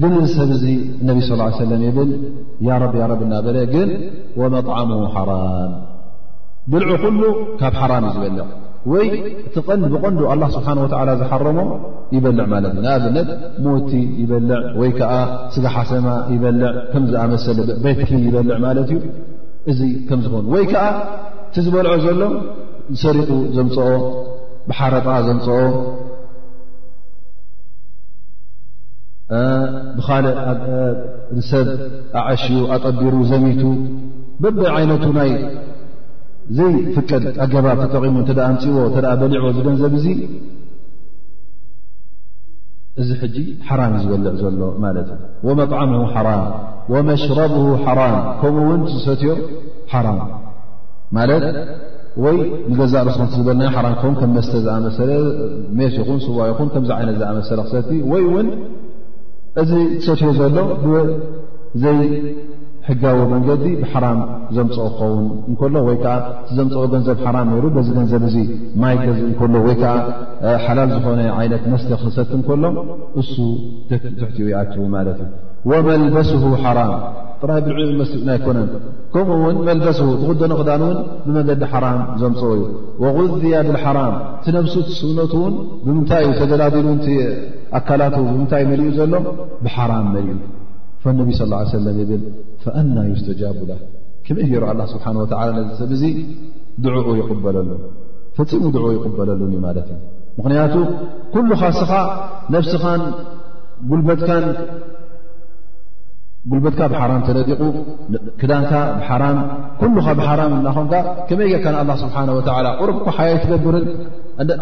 [SPEAKER 1] ግን እዚ ሰብ እዚ እነቢ ስ ሰለም ይብል ያ ረብ ያ ረብ እናበለ ግን ወመጣዓሙ ሓራም ብልዑ ኩሉ ካብ ሓራም እዩ ዝበልዕ ወይ እቲ ቐንዲ ብቐንዱ ኣላ ስብሓን ወተዓላ ዝሓረሞ ይበልዕ ማለት እዩ ንኣብነት ሞቲ ይበልዕ ወይ ከዓ ስጋ ሓሰማ ይበልዕ ከም ዝኣመሰለ ቤትኪ ይበልዕ ማለት እዩ እዚ ከም ዝኾኑ ወይ ከዓ እቲ ዝበልዖ ዘሎ ሰሪቑ ዘምፅኦ ብሓረጣ ዘምፅኦ ብኻልእ ንሰብ ኣዐሽዩ ኣጠቢሩ ዘሚቱ በበ ዓይነቱ ናይ ዘይፍቀድ ኣገባብ ተጠቒሙ እተ ኣምፅዎ እተ በሊዕዎ እዚ ገንዘብ እዙ እዚ ሕጂ ሓራም እዩ ዝበልዕ ዘሎ ማለት እዩ ወመጣዓም ሓራም ወመሽረብ ሓራም ከምኡ ውን ዝሰትዮ ሓራም ማለት ወይ ንገዛእ ርስ ቲ ዝበልና ሓራ ክኸውን ከም መስተ ዝኣመሰለ ሜስ ይኹን ስዋ ይኹን ከምዚ ዓይነት ዝኣመሰለ ክሰቲ ወይ ውን እዚ ትሰትዮ ዘሎ ብዘይ ሕጋዊ መንገዲ ብሓራም ዘምፀኦ ክኸውን እንከሎ ወይ ከዓ እቲ ዘምፀኦ ገንዘብ ሓራም ነይሩ በዚ ገንዘብ እዚ ማይ ገዝእ እንከሎ ወይ ከዓ ሓላል ዝኾነ ዓይነት መስተ ክሰቲ እንከሎ እሱ ትሕትኡ ይኣትው ማለት እዩ ወመልበስሁ ሓራም ጥራይ ብልዑ መስጥና ኣይኮነን ከምኡ እውን መልበስሁ ዝኽደኖ ክዳን እውን ብመገዲ ሓራም ዘምፅኦ እዩ ወغዝያ ብልሓራም እቲ ነብሱ ስውነቱ እውን ብምንታይ እዩ ተደላዲሉ ኣካላቱ ብምንታይ መሊኡ ዘሎ ብሓራም መሊኡ ነቢ ስ ሰለም ይብል ፈኣና ዩስተጃቡ ላ ክምይ ገይሩ ኣላ ስብሓን ወላ ነዚ ሰብ እዙ ድዕኡ ይቕበለሉ ፈፂሙ ድዑኡ ይቕበለሉን እዩ ማለት እዩ ምኽንያቱ ኩሉ ኻስኻ ነብስኻን ጉልበትካን ጉልበትካ ብሓራም ተነዲቑ ክዳንካ ብሓራም ኩሉኻ ብሓራም እናኾንካ ከመይ ጌርካ ንኣላ ስብሓን ወላ ቅርብ እኳ ሓያይ ትገብርን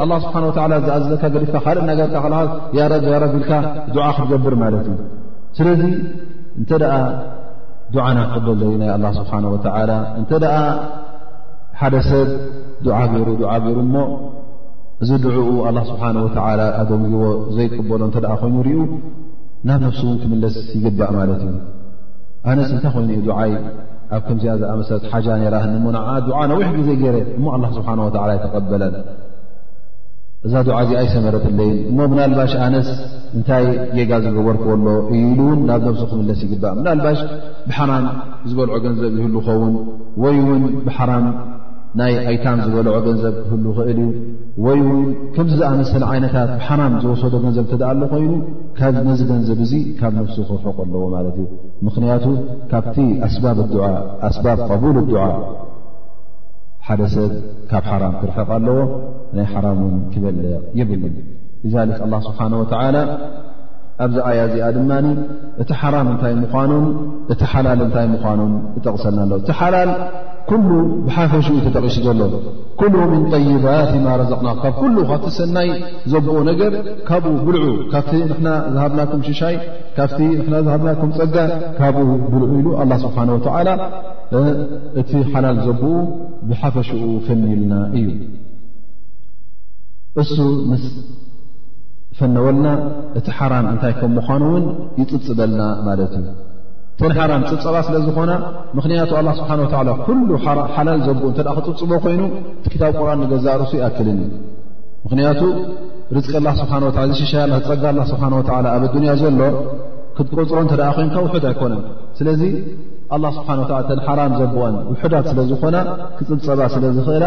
[SPEAKER 1] ኣላ ስብሓን ወላ ዝኣዘዘካ ገዲፍካ ካልእ ነገርካ ከልኻት ያረብ ያረብ ኢልካ ድዓ ክትገብር ማለት እዩ ስለዚ እንተ ደኣ ዱዓና ክቕበል ዘዩናይ ኣላ ስብሓን ወተላ እንተ ደኣ ሓደ ሰብ ዱዓ ገይሩ ዱዓ ገይሩ እሞ እዚ ድዑኡ ኣላ ስብሓን ወተላ ኣደንግዎ ዘይቅበሎ እንተ ደ ኮይኑ ርኡ ናብ ነፍሲ እውን ክምለስ ይግባእ ማለት እዩ ኣነስ እንታይ ኮይኑ ዩ ዱዓይ ኣብ ከምዚኣ ዝኣመሰለት ሓጃ ነራህኒ እሞ ንዓ ዱዓ ነዊሕ ግዜ ገይረ እሞ ኣላ ስብሓን ወተላ ኣይተቐበለን እዛ ዱዓ እዚ ኣይሰመረትለይን እሞ ምናልባሽ ኣነስ እንታይ ጌጋ ዝገበርክዎ ኣሎ እዩ ኢሉ እውን ናብ ነብሱ ክምለስ ይግባእ ምናልባሽ ብሓራም ዝበልዖ ገንዘብ ይህሉ ኸውን ወይ እውን ብሓራም ናይ ኣይታም ዝበልዖ ገንዘብ ክህሉ ክእል እዩ ወይ እውን ከምዚ ዝኣመሰለ ዓይነታት ብሓራም ዝወሰዶ ገንዘብ እተደኣ ኣሎ ኮይኑ ካብ ነዚ ገንዘብ እዚ ካብ ነፍሱ ክርሕቁ ኣለዎ ማለት እዩ ምክንያቱ ካብቲ ኣስባብ ዱዓ ኣስባብ ቀቡል ዱዓ ሓደ ሰብ ካብ ሓራም ክርሕቕ ኣለዎ ናይ ሓራም እውን ክበልዕ የብሉን ሊዛሊክ ኣላ ስብሓን ወተዓላ ኣብዚ ኣያ እዚኣ ድማ እቲ ሓራም እንታይ ምዃኑን እቲ ሓላል እንታይ ምዃኑን እጠቕሰና ኣሎ እቲ ሓላል ኩሉ ብሓፈሽ እዩ ተጠቒሱ ዘሎ ኩሉ ምን ጠይባት ማ ረዘቕና ካብ ኩሉ ካብቲ ሰናይ ዘብኡ ነገር ካብኡ ብልዑ ካብቲ ንና ዝሃብናኩም ሽሻይ ካብቲ ንና ዝሃብናኩም ፀጋ ካብኡ ብልዑ ኢሉ ኣላ ስብሓን ወተዓላ እቲ ሓላል ዘብኡ ብሓፈሽኡ ፈኒልና እዩ እሱ ምስ ፈነወልና እቲ ሓራም እንታይ ከም ምዃኑ እውን ይፅብፅበልና ማለት እዩ እተን ሓራም ፅብፀባ ስለ ዝኾና ምኽንያቱ ኣላ ስብሓን ወላ ኩሉ ሓላል ዘብ እተ ክፅብፅቦ ኮይኑ እቲ ክታብ ቁርን ንገዛእ ርእሱ ይኣክልን እዩ ምኽንያቱ ርዝቂ ላ ስብሓ ወላ ዝሽሻ ዝፀጋ ላ ስብሓ ወላ ኣብ ኣዱንያ ዘሎ ክትቆፅሮ እንተ ኮይንካ ውሑድ ኣይኮነን ስለዚ ኣላ ስብሓን ወላ እተን ሓራም ዘብኦን ውሑዳት ስለ ዝኾና ክፅብፀባ ስለ ዝኽእላ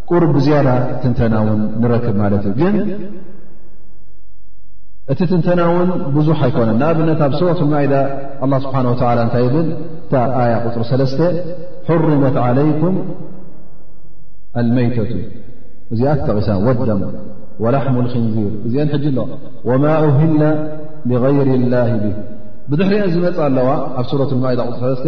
[SPEAKER 1] ቁሩብ ብዝያዳ ትንተና ውን ንረክብ ማለት እዩ ግን እቲ ትንተና ውን ብዙሕ ኣይኮነን ንኣብነት ኣብ ሱረት ማኢዳ ኣላ ስብሓን ወተላ እንታይ ይብል እታ ኣያ ቅፅሪ ሰለስተ ሕርመት ዓለይኩም ኣልመይተቱ እዚኣ ተጠቂሳ ወደም ወላሕሙ ልክንዚር እዚአን ሕጂ ኣሎ ወማ ኡህላ ብغይር ላህ ብ ብድሕሪአን ዝመፅ ኣለዋ ኣብ ሱረት ማኢዳ ቅፅሪ ሰለስተ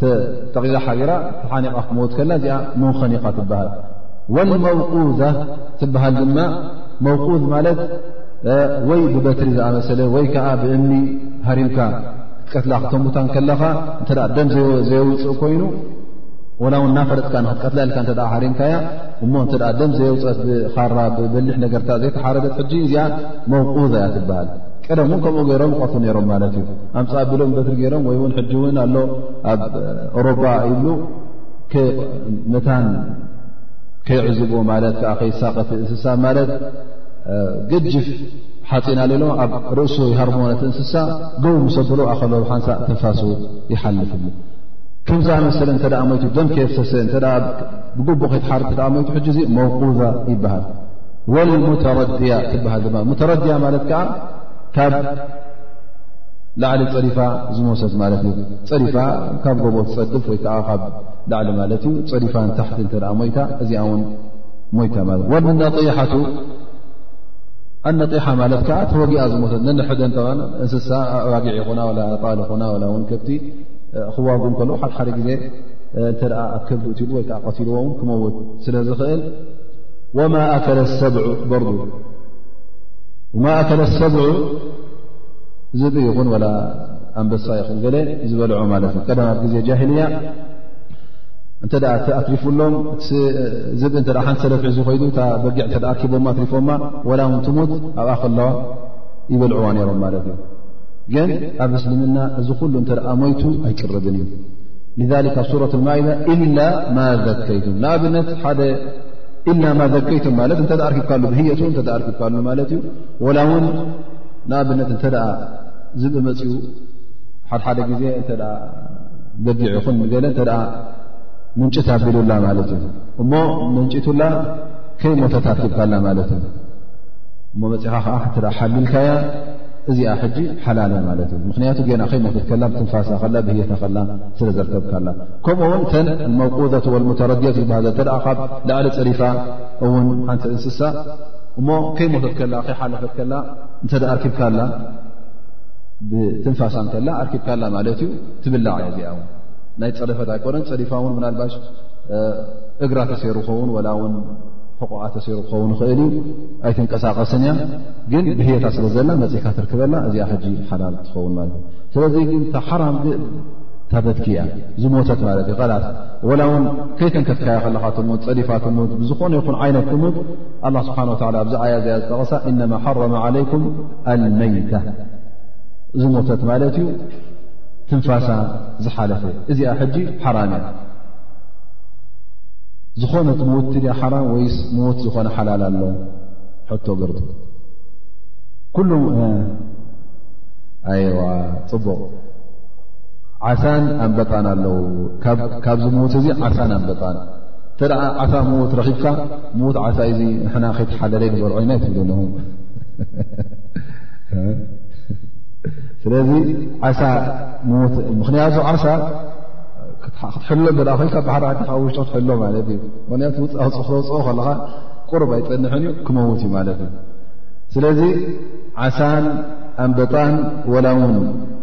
[SPEAKER 1] ተጠቂዛ ሓቢራ ተሓኒቓ ክትመውት ከላ እዚኣ መንኸኒቓ ትበሃል ወልመውቁዛ ትበሃል ድማ መውቁዝ ማለት ወይ ብበትሪ ዝኣመሰለ ወይ ከዓ ብእምኒ ሃሪምካ ክትቀትላ ክተሙታ ከለኻ እተ ደም ዘየውፅእ ኮይኑ ወላ ውን እናፈለጥካ ንክትቀትላ ኢልካ እተ ሃሪምካያ እሞ እተ ደም ዘየውፀት ብኻራ ብበሊሕ ነገርታ ዘይተሓረደት ሕጂ እዚኣ መውቁዛ እያ ትበሃል ቀደም እውን ከምኡ ገይሮም ይቐትሉ ነይሮም ማለት እዩ ኣምፃ ኣቢሎም በትሪ ገይሮም ወይ እውን ሕጂ እውን ኣሎ ኣብ ኦሮባ ይብሉ መታን ከይዕዝቦ ማለት ከዓ ከይሳቐቲ እንስሳ ማለት ገጅፍ ሓፂና ሌሎ ኣብ ርእሱ ይሃርሞ ነት እንስሳ ገው ምሰብሉ ኣኸሎ ሓንሳእ ተንፋሱ ይሓልፍ ሉ ከምዛ መሰለ እተ ሞይቱ ደም ከየፍሰሰ ብግቡእ ከይትሓር ሞይቱ ሕጂ እ መውቁዛ ይበሃል ወልሙተረድያ ትበሃል ድማ ሙተረድያ ማለት ከዓ ካብ ላዕሊ ፀሪፋ ዝመውሰት ማለት እዩ ፀሪፋ ካብ ጎቦ ትፀድፍ ወይ ከዓ ካብ ላዕሊ ማለት እዩ ፀሪፋ ንታሕቲ እተ ሞይታ እዚኣ ውን ሞይታ ማለት ወነጢሓቱ ኣነጢሓ ማለት ከዓ ተወጊኣ ዝሞሰት ነንሕደ እተ እንስሳ ኣባጊዕ ይኹና ላ ኣጣል ይኹና ላ ውን ከብቲ ክዋጉ ከሎ ሓሓደ ግዜ እንተ ኣብ ከብዲ እትሉ ወይከዓ ቀትልዎም ክመውት ስለ ዝኽእል ወማ ኣከለ ሰብዑ በርዱ ወማ ኣከለ ሰብዑ ዝብኢ ይኹን ወላ ኣንበሳ ይኹን ገለ ዝበልዖ ማለት እዩ ቀደም ኣብ ግዜ ጃሂልያ እንተ ኣትሪፉሎም ዝብኢ እተ ሓንቲ ሰለፍ ሒዙ ኮይዱ እታ በጊዕ እተ ኣኪቦማ ኣትሪፎማ ወላ ውን ትሙት ኣብኣ ከለዋ ይበልዕዋ ነይሮም ማለት እዩ ግን ኣብ እስልምና እዚ ኩሉ እንተ ሞይቱ ኣይቅርብን እዩ ذ ኣብ ሱረት ማኢዳ ኢላ ማ ዘከይቱም ንኣብነት ሓደ ኢላ ማ ዘከይቶ ማለት እተ ኣርኪብካሉ ብህየት እተ ኣርኪብካሉ ማለት እዩ ወላ እውን ንኣብነት እንተ ዝብ መፅኡ ሓድሓደ ግዜ እተ በጊዕ ይኹን ገለ እተ ምንጭት ኣቢሉላ ማለት እዩ እሞ ምንጭቱላ ከይ ሞተት ኣርኪብካላ ማለት እዩ እሞ መፅኻ ከዓ ተ ሓሊልካያ እዚኣ ሕጂ ሓላለ ማለት እዩ ምክንያቱ ገና ከይ ሞተት ከላ ብትንፋሳ ከላ ብህየታ ከላ ስለ ዘርከብካላ ከምኡ ውን እተን መውቁዘት ወልሙተረድዮት ዝበሃዘ እተ ካብ ላዕሊ ፅሪፋ እውን ሓንቲ እንስሳ እሞ ከይሞተት ከላ ከይሓለፈት ከላ እንተ ኣርኪብካ ኣላ ብትንፋሳ ከላ ኣርኪብካ ኣላ ማለት እዩ ትብላዕ እዮ እዚኣ ውን ናይ ፅሪፈት ኣይኮነን ፅሪፋ እውን ምናልባሽ እግራ ተሰይሩ ኸውን ወላ ውን ሕቑኣ ተሰይሩ ክኸውን ይኽእል እዩ ኣይትንቀሳቐስን እያ ግን ብህየታ ስለ ዘላ መፅካ ትርክበላ እዚኣ ሕጂ ሓላል ትኸውን ማለት እዩ ስለዚ ግን ሓራም ታበትኪያ ዝሞተት ማለት እዩ ላስ ወላ እውን ከይተንከትካዮ ከለካ ትሙት ፀዲፋ ትሙት ብዝኾነ ይኹን ዓይነት ትሙት ኣላ ስብሓን ወላ ኣብዚ ኣያ እዚኣ ዝጠቐሳ እነማ ሓረመ ዓለይኩም ኣልመይታ ዝሞተት ማለት እዩ ትንፋሳ ዝሓለፈ እዚኣ ሕጂ ሓራም እያ ዝኾነት ምውት ድያ ሓራም ወይስ ምውት ዝኾነ ሓላል ኣሎ ሕቶ ብር ኩሉ ኣይዋ ፅቡቕ ዓሳን ኣንበጣን ኣለዉ ካብ ዝምውት እዚ ዓሳን ኣንበጣን እተ ዓሳ ምዉት ረኺብካ ምዉት ዓሳ እዚ ንሕና ከይተሓለለ ንበልዖ ኢና ይትብሉ ኣለኹ ስለዚ ዓሳ ምዉት ምኽንያቱ ዓሳ ክትሕሎ እተ ኮይካ ባሕሪ ዓካ ውሽጦ ክትሕሎ ማለት እዩ ምክንያቱ ውፅ ክፅክተውፅኦ ከለኻ ቁርብ ኣይፀንሐን እዩ ክመውት እዩ ማለት እዩ ስለዚ ዓሳን ኣንበጣን ወላ ውን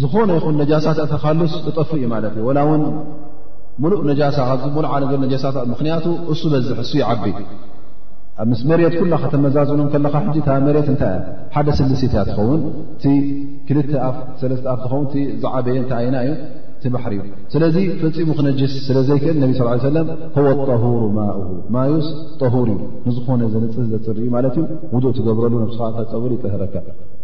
[SPEAKER 1] ዝኾነ ይኹን ነጃሳ ተእተካሉስ እጠፍ እዩ ማለት እዩ ወላ እውን ሙሉእ ነጃሳ ካብ ሙሉዓ ነገር ነጃሳ ምክንያቱ እሱ በዝሕ እሱ ይዓቢ ኣብ ምስ መሬት ኩላ ከተመዛዝኑ ከለካ ሕጂ ታ መሬት እንታይ እያ ሓደ ስልሲት እያ ትኸውን እቲ ክልተ ኣፍ ሰለስተ ኣፍ ትኸውን እቲ ዝዓበየ እንተ ኣይና እዩ እቲ ባሕሪ እዩ ስለዚ ፈፂሙ ክነጅስ ስለ ዘይክእል ነቢ ስ ሰለም ሆወ ጠሁሩ ማኡ ማዩስ ጠሁር እዩ ንዝኾነ ዘንፅህ ዘፅር እዩ ማለት እዩ ውዱእ ትገብረሉ ነብስኻ እተፀብሉ ይጠህረካ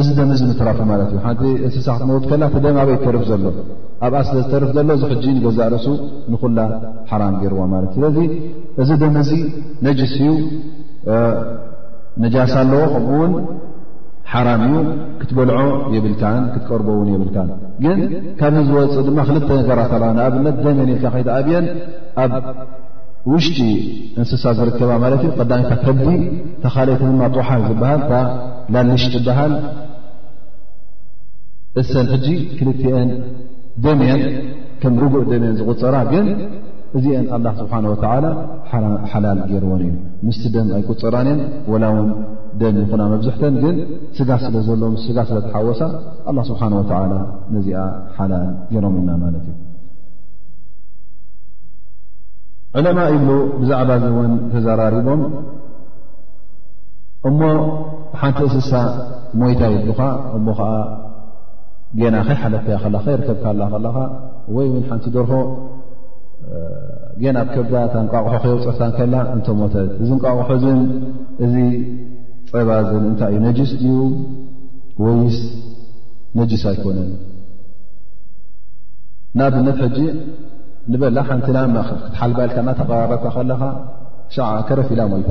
[SPEAKER 1] እዚ ደም እዚ ምትራፉ ማለት እዩ ሓንቲ እንስሳ ክትመውት ከላ እቲ ደም ኣበይ ተርፍ ዘሎ ኣብኣ ስለ ዝተርፍ ዘሎ እዚ ሕጂ ንገዛእ ርእሱ ንኹላ ሓራም ገይርዋ ማለት እዩ ስለዚ እዚ ደም እዚ ነጅስ እዩ ነጃሳ ኣለዎ ከምኡ ውን ሓራም እዩ ክትበልዖ የብልካን ክትቀርቦ እውን የብልካን ግን ካብዚ ዝወፅ ድማ ክልተ ነገራት ኣለዋ ንኣብነት ደመን ኢልካ ከይተኣብየን ኣብ ውሽጢ እንስሳ ዝርከባ ማለት እዩ ቀዳሚታ ከብዲ ተኻልኦቲ ድማ ጡሓል ዝበሃል ላልሽ ትበሃል እሰን ሕጂ ክልትኤን ደምየን ከም ርቡእ ደምየን ዝቁፀራ ግን እዚአን ኣላ ስብሓን ወተላ ሓላል ገይርዎን እዩ ምስቲ ደም ኣይቁፅራን እየን ወላ ውን ደም ይኹና መብዝሕተን ግን ስጋ ስለ ዘሎ ምስ ስጋ ስለ ተሓወሳ ኣላ ስብሓን ወተላ ነዚኣ ሓላል ገይሮም ኢና ማለት እዩ ዕለማ ይብሉ ብዛዕባ እዚ እውን ተዘራሪቦም እሞ ሓንቲ እስሳ ሞይታ ይብልኻ እሞ ከዓ ጌና ከይ ሓለፍትያ ከላ ከይርከብካ ኣላ ከለኻ ወይ ውን ሓንቲ ደርሆ ጌና ብ ከብዳ እታ ንቃቑሖ ከየውፅሕታ ከላ እንተሞተት እዚ ንቃቑሖ ዝን እዚ ፀባ ዝን እንታይ እዩ ነጅስ እዩ ወይስ ነጅስ ኣይኮነን ንኣብነት ሕጂ ንበላ ሓንቲ ላማ ክትሓልባልካ እና ተቐራረብካ ከለኻ ሸዓ ከረፊኢላ ሞይታ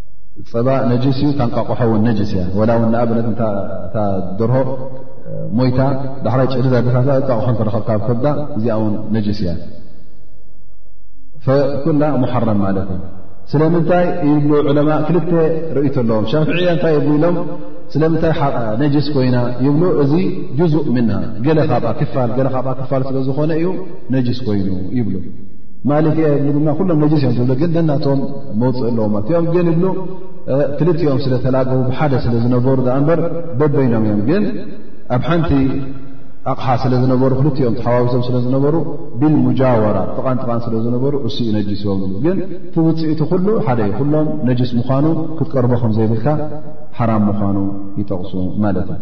[SPEAKER 1] ፀባ ነጅስ እዩ ታንቃቑሖ ውን ነጅስ እያ ወላ ውን ንኣብነት እታ ድርሆ ሞይታ ዳሕራይ ጭዲ ዛድፋት እንቃቑሖ ተረከብካ ብ ከብዳ እዚኣ ውን ነጅስ እያ ኩላ ሙሓረም ማለት እዩ ስለምንታይ ይብሉ ዕለማ ክልተ ርእቶ ኣለዎም ሻፍዕያ እንታይ ይብሉ ኢሎም ስለምንታይ ነጅስ ኮይና ይብሉ እዚ ጅዙእ ምና ገለ ካብኣ ክፋል ገለ ካብኣ ክፋል ስለ ዝኾነ እዩ ነጅስ ኮይኑ ይብሉ ማሊክ እየ ዝብሉ ድማ ኩሎም ነጅስ እዮም ዝብሉ ግን ነናቶም መውፅእ ኣለዎም ማለት እዮም ግን ይብሉ ክልቲኦም ስለ ተላገቡ ብሓደ ስለ ዝነበሩ ዳኣ እምበር በበይኖም እዮም ግን ኣብ ሓንቲ ኣቕሓ ስለ ዝነበሩ ክልቲኦም ተሓዋዊሶም ስለ ዝነበሩ ብልሙጃወራ ጥቓን ጥቓን ስለ ዝነበሩ እሱ እዩ ነጅስ ዎም ዝብሉ ግን እቲ ውፅኢቲ ኩሉ ሓደ እዩ ኩሎም ነጅስ ምዃኑ ክትቀርቦ ከም ዘይብልካ ሓራም ምዃኑ ይጠቕሱ ማለት እዩ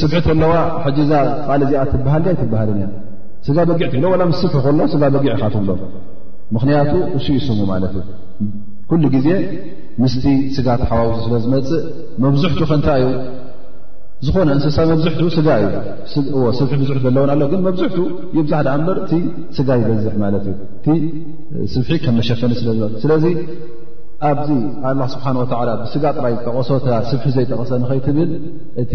[SPEAKER 1] ስብሒ ኣለዋ ሕጂ እዛ ቃል እዚኣ ትበሃል ዶ ኣይትበሃልን እያ ስጋ በጊዕ ትብሎ ዋላ ምስ ስብሒ ከሎ ስጋ በጊዕ ኢኻ ትብሎ ምኽንያቱ እሱ ይስሙ ማለት እዩ ኩሉ ግዜ ምስቲ ስጋ ተሓዋውሱ ስለ ዝመፅእ መብዝሕቱ ከንታይ እዩ ዝኾነ እንስሳ መብዝሕቱ ስጋ እዩ ስብሒ ብዙሕ ዘለዉን ኣሎ ግን መብዝሕቱ ይብዛሕ ዳኣ እምበር እቲ ስጋ ይበዝሕ ማለት እዩ እቲ ስብሒ ከም መሸፈኒ ስለዝበ ስለዚ ኣብዚ ኣላ ስብሓን ወተላ ብስጋ ጥራይ ዝጠቐሶ እታ ስብሒ ዘይጠቐሰ ንኸይትብል እቲ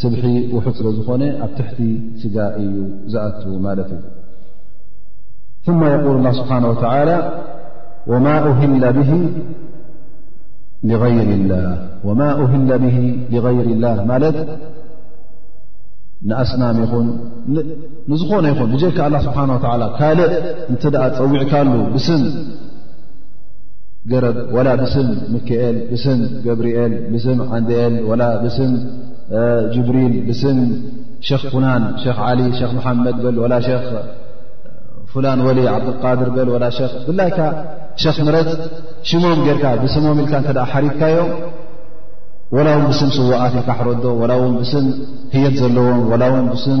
[SPEAKER 1] ስብሒ ውሑድ ስለ ዝኾነ ኣብ ትሕቲ ስጋ እዩ ዝኣት ማለት እዩ ማ የቁል ላ ስብሓን ወተላ ወማ ሂላ ብ غይር ላ ወማ ሂላ ብሂ ሊغይር ላ ማለት ንኣስናም ይኹን ንዝኾነ ይኹን ብጀካ ኣላ ስብሓን ወላ ካልእ እንተ ኣ ፀዊዕካሉ ብስም ገረብ ዋላ ብስም ምክኤል ብስም ገብርኤል ብስም ዓንድኤል ዋላ ብስም ጅብሪል ብስም ሸክ ፍናን ክ ዓሊ ክ መሓመድ በል ዋላ ክ ፍላን ወሊ ዓብድልቃድር በል ዋላ ክ ብላይካ ሸክ ምረፅ ሽሞም ጌርካ ብስሞም ኢልካ እተ ሓሪድካዮ ዋላ ውን ብስም ስዋኣት ኢልካ ሕረዶ ዋላ ውን ብስም ህየት ዘለዎም ዋላ ውን ብስም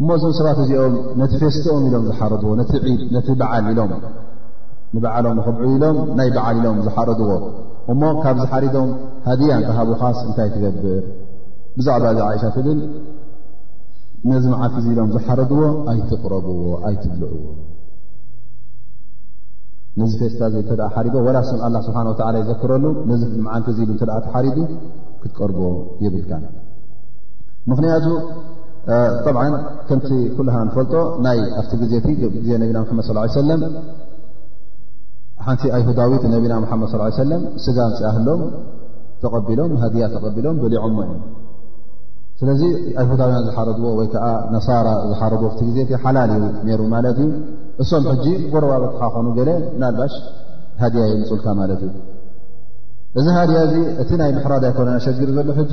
[SPEAKER 1] እሞ እዞም ሰባት እዚኦም ነቲ ፌስትኦም ኢሎም ዝሓረድዎ ነቲ ዒድ ነቲ በዓል ኢሎም ንበዓሎም ንኽብዑ ኢሎም ናይ በዓል ኢሎም ዝሓረድዎ እሞ ካብ ዝሓሪዶም ሃድያ እንተሃቡኻስ እንታይ ትገብር ብዛዕባ እዚ ዓይሻ ትብል ነዚ መዓልቲ እዚ ኢሎም ዝሓረድዎ ኣይትቕረብዎ ኣይትብልዕዎ ነዚ ፌስታ እዚ እተ ሓሪዶ ወላ ስም ኣላ ስብሓን ወተላ ይዘክረሉ ነዚ መዓልቲ እዚ ኢሉ እተ ተሓሪዱ ክትቀርቦ የብልካ ምኽንያቱ ጠብዓ ከምቲ ኩልሃ ንፈልጦ ናይ ኣብቲ ግዜ እቲ ግዜ ነቢና ሓመድ ስ ሰለም ሓንቲ ኣይሁዳዊት ነቢና ሓመድ ስ ሰለም ስጋ ንፅኣህሎም ተቐቢሎም ሃድያ ተቐቢሎም በሊዖሞ እዮም ስለዚ ኣይሁዳውያን ዝሓረድዎ ወይ ከዓ ነሳራ ዝሓረድዎ ኣብቲ ግዜ እቲ ሓላል እዩ ነይሩ ማለት እዩ እሶም ሕጂ ጎረባበትካ ኾኑ ገለ ምናልባሽ ሃድያ የምፁልካ ማለት እዩ እዚ ሃድያ እዚ እቲ ናይ ምሕራድ ኣይኮነን ኣሸጊሩ ዘሎ ሕጂ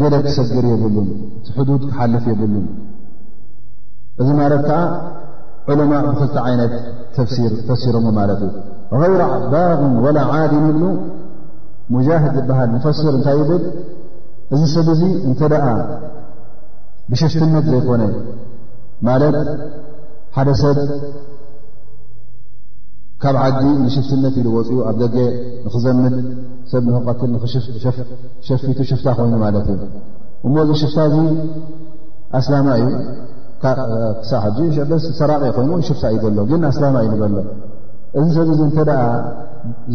[SPEAKER 1] ገለ ክሰግር የብሉን እቲ ሕዱድ ክሓልፍ የብሉን እዚ ማለት ከዓ ዑለማ ብክልተ ዓይነት ተፍሲር ፈሲሮሞ ማለት እዩ غይራ ባغን ወላ ዓድን ይብሉ ሙጃህድ ዝበሃል ንፈስር እንታይ ይብል እዚ ሰብ እዚ እንተ ደኣ ብሽፍትነት ዘይኮነ ማለት ሓደ ሰብ ካብ ዓዲ ንሽፍትነት ኢሉ ወፅኡ ኣብ ደገ ንኽዘምት ሰብ ንክቐትል ንኽሸፍ ሸፊቱ ሽፍታ ኮይኑ ማለት እዩ እሞ እዚ ሽፍታ እዚ ኣስላማ እዩ ክሳዕ ሕጂ ሸበስ ሰራቂ ኮይኑ ውን ሽፍታ እዩ ዘሎ ግን ኣስላማ እዩ ንበሎ እዚ ሰብ እዚ እንተ ደኣ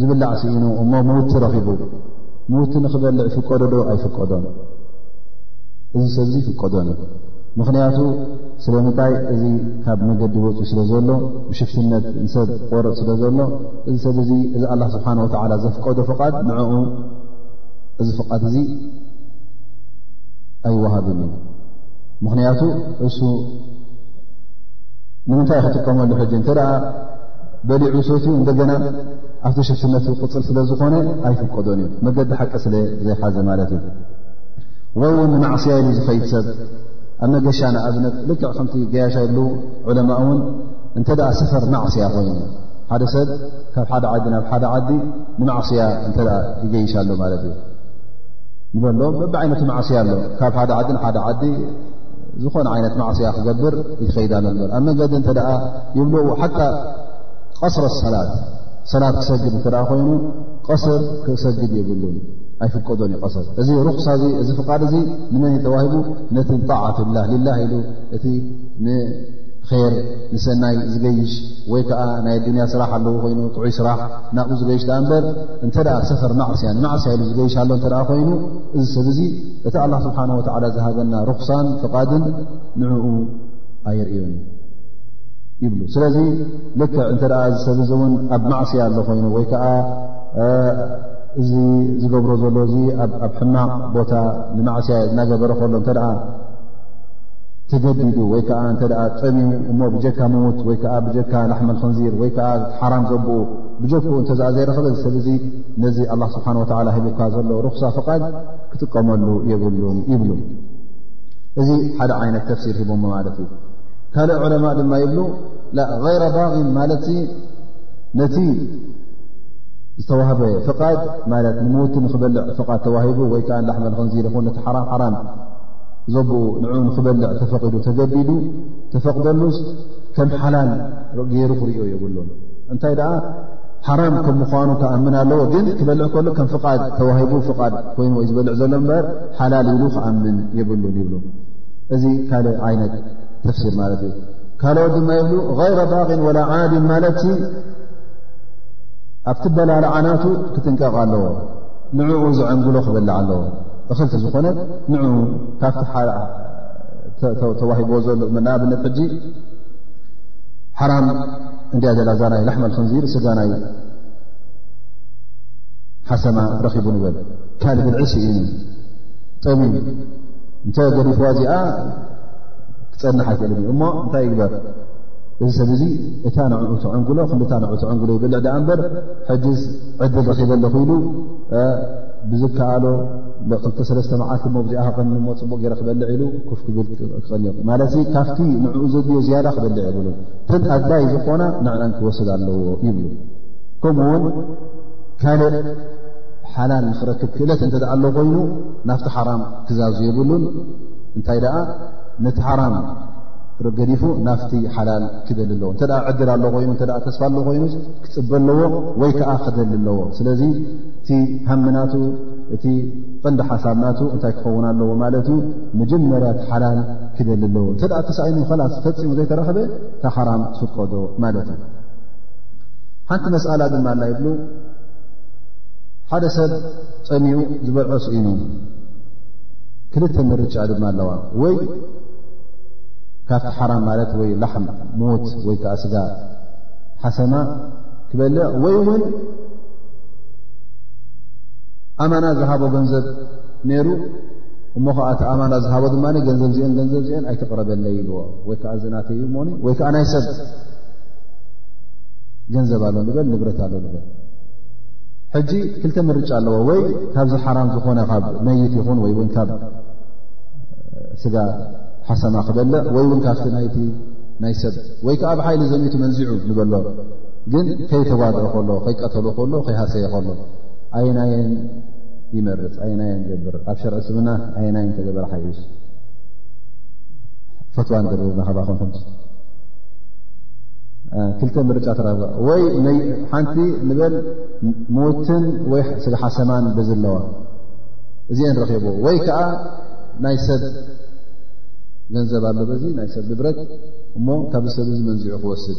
[SPEAKER 1] ዝብላዕ ስኢኑ እሞ ምውቲ ረኺቡ ምውቲ ንክበልዕ ይፍቀዶ ዶ ኣይፍቀዶን እዚ ሰብ እዚ ይፍቀዶን እዩ ምኽንያቱ ስለምንታይ እዚ ካብ መገዲ ወፅኡ ስለ ዘሎ ብሽፍትነት ንሰብ ቆርፅ ስለ ዘሎ እዚ ሰብ እዚ እዚ ኣላ ስብሓን ወተዓላ ዘፍቀዶ ፍቓድ ንዕኡ እዚ ፍቓድ እዚ ኣይወሃብን እዩ ምኽንያቱ እሱ ንምንታይ ክጥቀመሉ ሕጂ እንተ በሊዑ ሰትኡ እንደገና ኣብቲ ሽፍትነት ቅፅል ስለ ዝኾነ ኣይፍቀዶን እዩ መገዲ ሓቂ ስለ ዘይሓዘ ማለት እዩ ወይ እውን ንማዕስያ ኢሉ ዝኸይድ ሰብ ኣብ መገሻ ንኣብነት ልክዕ ከምቲ ገያሻ የብሉ ዕለማ እውን እንተ ሰፈር ማዕስያ ኮይኑ ሓደ ሰብ ካብ ሓደ ዓዲ ናብ ሓደ ዓዲ ንማዕስያ እንተ ይገይሽ ኣሎ ማለት እዩ ንበሎ በብዓይነቱ ማዕስያ ኣሎ ካብ ሓደ ዓዲ ንሓደ ዓዲ ዝኾነ ዓይነት ማዕስያ ክገብር ይኸይዳ ኣሎ ንበር ኣብ መንገዲ እንተ ይብልዎ ሓታ ቀስረ ሰላት ሰላት ክሰግድ እተ ኮይኑ ቀስር ክሰግድ የብሉን ኣይፍቀዶን እዩ ቀስር እዚ ሩክሳ እዚ እዚ ፍቓድ እዚ ንመን ተዋሂቡ ነቲ ጣዓት ላ ልላ ኢሉ እቲ ንር ንሰናይ ዝገይሽ ወይ ከዓ ናይ ኣዱንያ ስራሕ ኣለዎ ኮይኑ ጥዑይ ስራሕ ናብኡ ዝገይሽ ዳኣ እምበር እንተ ሰፈር ማዕስያ ንማዕስያ ኢሉ ዝገይሽ ኣሎ እተ ኮይኑ እዚ ሰብ እዚ እቲ ኣላ ስብሓን ወላ ዝሃበና ርኽሳን ፍቓድን ንዕኡ ኣይርእዮን ይብሉ ስለዚ ልክዕ እንተ እዚ ሰብ እዚ እውን ኣብ ማዕስያ ኣሎ ኮይኑ ወይ ከዓ እዚ ዝገብሮ ዘሎ እዚ ኣብ ሕማቕ ቦታ ንማዕስያ እናገበረ ከሎ እተ ተገዲዱ ወይ ከዓ እንተ ጠምዩ እሞ ብጀካ ምዉት ወይ ከዓ ብጀካ ላሕመል ከንዚር ወይ ከዓ ሓራም ዘብኡ ብጀክኡ እንተ ዘይረኸበ ሰብ እዙ ነዚ ኣላ ስብሓን ወተዓላ ሂቡካ ዘሎ ርኽሳ ፍቓድ ክጥቀመሉ የብሉን ይብሉ እዚ ሓደ ዓይነት ተፍሲር ሂቦሞ ማለት እዩ ካልእ ዕለማ ድማ ይብሉ غይረ ባቒን ማለት ነቲ ዝተዋህበ ፍቓድ ማለት ንምዉቲ ንክበልዕ ፍቓድ ተዋሂቡ ወይ ከዓ ላሕመል ከንዚር ይኹን ነቲ ሓራም ሓራም ዘብኡ ንዕኡ ንክበልዕ ተፈቒዱ ተገዲዱ ተፈቕደሉስ ከም ሓላል ገይሩ ክሪኦ የብሉን እንታይ ደኣ ሓራም ከም ምኳኑ ክኣምን ኣለዎ ግን ክበልዕ ከሎ ከም ፍቓድ ተዋሂቡ ፍቓድ ኮይኑ ወይ ዝበልዕ ዘሎ እምበር ሓላል ኢሉ ክኣምን የብሉን ይብሉ እዚ ካልእ ዓይነት ተፍሲር ማለት እዩ ካልኦት ድማ ይብሉ غይረ ባቕን ወላ ዓድን ማለት ኣብቲ በላልዓናቱ ክጥንቀቕ ኣለዎ ንዕኡ ዝዐንግሎ ክበልዕ ኣለዎ እኽል ዝኾነ ንዑ ካብቲ ተዋሂቦዎ ዘሎ ንኣብነት ሕጂ ሓራም እንድያ ዘላ እዛ ናይ ላሕመ ክንዚር ስጋ ናይ ሓሰማ ረኺቡ ንበል ካልእ ብልዒ ስኢኑ ጠብ እንተ ገሪፍዋ እዚኣ ክፀንሕ ኣይክእልን እዩ እሞ እንታይ ይግበር እዚ ሰብ እዚ እታ ንዕኡ ትዕንግሎ ክልታ ንዑ ትዕንግሎ ይብልዕ ዳኣ እምበር ሕጅስ ዕድል ረኺበ ኣለኹ ኢሉ ብዝከኣሎ ክልተ ሰለስተ መዓልቲ እሞ ብዚኣ ክቐኒ እሞ ፅቡቕ ገይረ ክበልዕ ኢሉ ኮፍ ክብል ክቐኒ ማለት ካብቲ ንዕኡ ዘድልዮ ዝያዳ ክበልዕ የብሉ ተን ኣድላይ ዝኾና ንዕኣን ክወስድ ኣለዎ ይብሉ ከምኡ ውን ካልእ ሓላል ንክረክብ ክእለት እንተ ኣሎ ኮይኑ ናብቲ ሓራም ክዛዙ የብሉን እንታይ ደኣ ነቲ ሓራም ገዲፉ ናፍቲ ሓላል ክደሊ ኣለዎ እተ ዕድል ኣሎ ኮይኑ ተስፋ ኣሎ ኮይኑ ክፅበ ኣለዎ ወይ ከዓ ክደሊ ኣለዎ ስለዚ እቲ ሃሚ ናቱ እቲ ቐንዲ ሓሳብ ናቱ እንታይ ክኸውን ኣለዎ ማለት እዩ መጀመርያ እቲ ሓላል ክደሊ ኣለዎ እተ ተሳኢኑ ኸላስ ፈፂሙ ዘይተረኸበ ታሓራም ፍቀዶ ማለት እዩ ሓንቲ መስኣላ ድማ ኣላ ይብሉ ሓደ ሰብ ፀሚኡ ዝበልዖ ስኢኑ ክልተ ምርጫ ድማ ኣለዋ ወይ ካብቲ ሓራም ማለት ወይ ላሕም ሞት ወይ ከዓ ስጋ ሓሰማ ክበልዕ ወይ እውን ኣማና ዝሃቦ ገንዘብ ነይሩ እሞ ከዓ እቲ ኣማና ዝሃቦ ድማ ገንዘብ ዚአን ገንዘብ ዚአን ኣይተቕረበለ ይልዎ ወይ ከዓ ዝናተ እዩ ሞኒ ወይ ከዓ ናይ ሰብ ገንዘብ ኣሎ ንበል ንብረት ኣሎ ንበል ሕጂ ክልተ ምርጫ ኣለዎ ወይ ካብዚ ሓራም ዝኾነ ካብ መይት ይኹን ወይ ውን ካብ ስጋ ሓሰማ ክበልዕ ወይ ውን ካብቲ ናይቲ ናይ ሰብ ወይ ከዓ ብሓይሊ ዘሚቱ መንዚዑ ንበሎ ግን ከይተጓድዐ ከሎ ከይቀተሉ ከሎ ከይሃሰየ ከሎ ኣይናየን ይመርፅ ኣይናየን ገብር ኣብ ሸርዒ ስምና ኣይናየን ተገበር ሓይሽ ፈትዋ ንገርና ካባኹም ሕጂ ክልተ ምርጫ ተረ ወይ ሓንቲ ንበል ሞትን ወይ ስጋ ሓሰማን ብዝለዋ እዚአን ረኪቡ ወይ ከዓ ናይ ሰብ ገንዘብ ኣሎ በዚ ናይ ሰብ ንብረት እሞ ካብሰብ እዚ መንዚዑ ክወስድ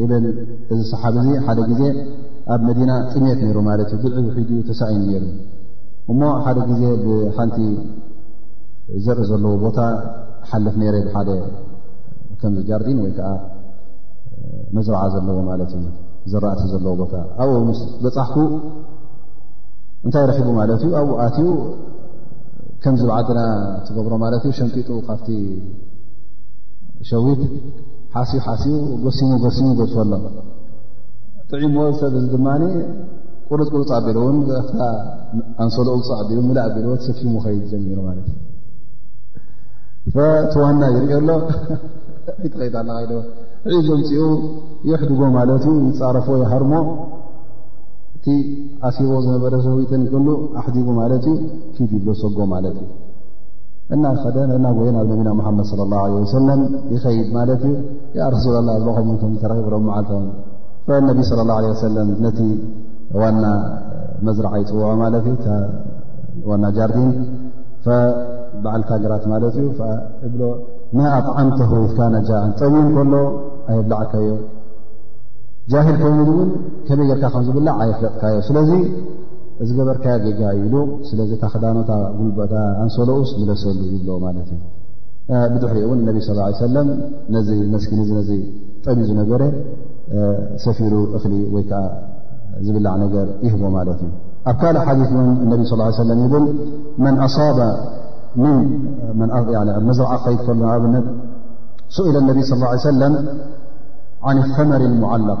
[SPEAKER 1] ይብል እዚ ሰሓብ እዚ ሓደ ግዜ ኣብ መዲና ጥሜት ነይሩ ማለት እዩ ብልዒ ውሒዱ ተሳኢኑ ነይሩ እሞ ሓደ ግዜ ብሓንቲ ዘርኢ ዘለዎ ቦታ ሓልፍ ነረ ብሓደ ከምዚ ጃርዲን ወይ ከዓ መዝርዓ ዘለዎ ማለት እዩ ዘራእቲ ዘለዎ ቦታ ኣብኡ ምስ በፃሕኩ እንታይ ረኪቡ ማለት እዩ ኣብኡ ኣትኡ ከምዚ ብዓድና ትገብሮ ማለት እዩ ሸምጢጡ ካብቲ ሸዊት ሓስዩ ሓስዩ ጎሲሙ ጎሲሙ ገድፎ ኣሎ ጥዒሞ ሰብ እዚ ድማ ቁርፅ ቁርፅ ኣቢሉ እውን ታ ኣንሰሎ ውፅ ኣቢሉ ምላ ኣቢልዎ ተሰኪሙ ከይድ ጀሚሩ ማለት እዩ ፈትዋና ይርዮ ኣሎ ይትኸይድ ኣናካይዶ ዒ ዘምፅኡ ይሕድጎ ማለት እዩ ይፃረፎ ይሃርሞ እቲ ኣሲቦ ዝነበረ ዘዊትን ክሉ ኣሕዲጉ ማለት እዩ ኪድ ይብሎ ሰጎ ማለት እዩ እናኸደ እናጎየ ናብ ነቢና ሙሓመድ ለ ላ ለ ወሰለም ይኸይድ ማለት እዩ ያ ረሱላ ላ ብረኹም ቶም ተረኺብሮም መዓልቶም ነቢ ስለ ላ ለ ወሰለም ነቲ ዋና መዝራዓ ይፅውዖ ማለት እዩ ዋና ጃርዲን በዓልታ ግራት ማለት እዩ እብሎ ማ ኣጥዓምተ ኢትካ ነጃን ፀሚም ከሎ ኣይብላዕካዮ ጃሂል ከይኑ እውን ከመይ ጌርካ ከም ዝብላዕ ኣይፍለጥካዮ ስለዚ እዚ ገበርካዮ ጌጋ እዩ ኢሉ ስለዚ እታ ክዳኖታ ጉልበታ ኣንሰለኡስ ምለሰሉ ይብሎ ማለት እዩ ብድሕሪኡ እውን እነቢ ስ ሰለም ነዚ መስኪን እዚ ነዚ ጠብ ዩ ዝነበረ ሰፊሩ እኽሊ ወይ ከዓ ዝብላዕ ነገር ይህቦ ማለት እዩ ኣብ ካልእ ሓዲ እውን እነቢ ስ ሰለም ይብል መን ኣሳባ መዝርዓ ክኸይድ ከሉ ንኣብነት ሱኢለ ነቢ ስ ሰለም ዓን ተመር ሙዓለቕ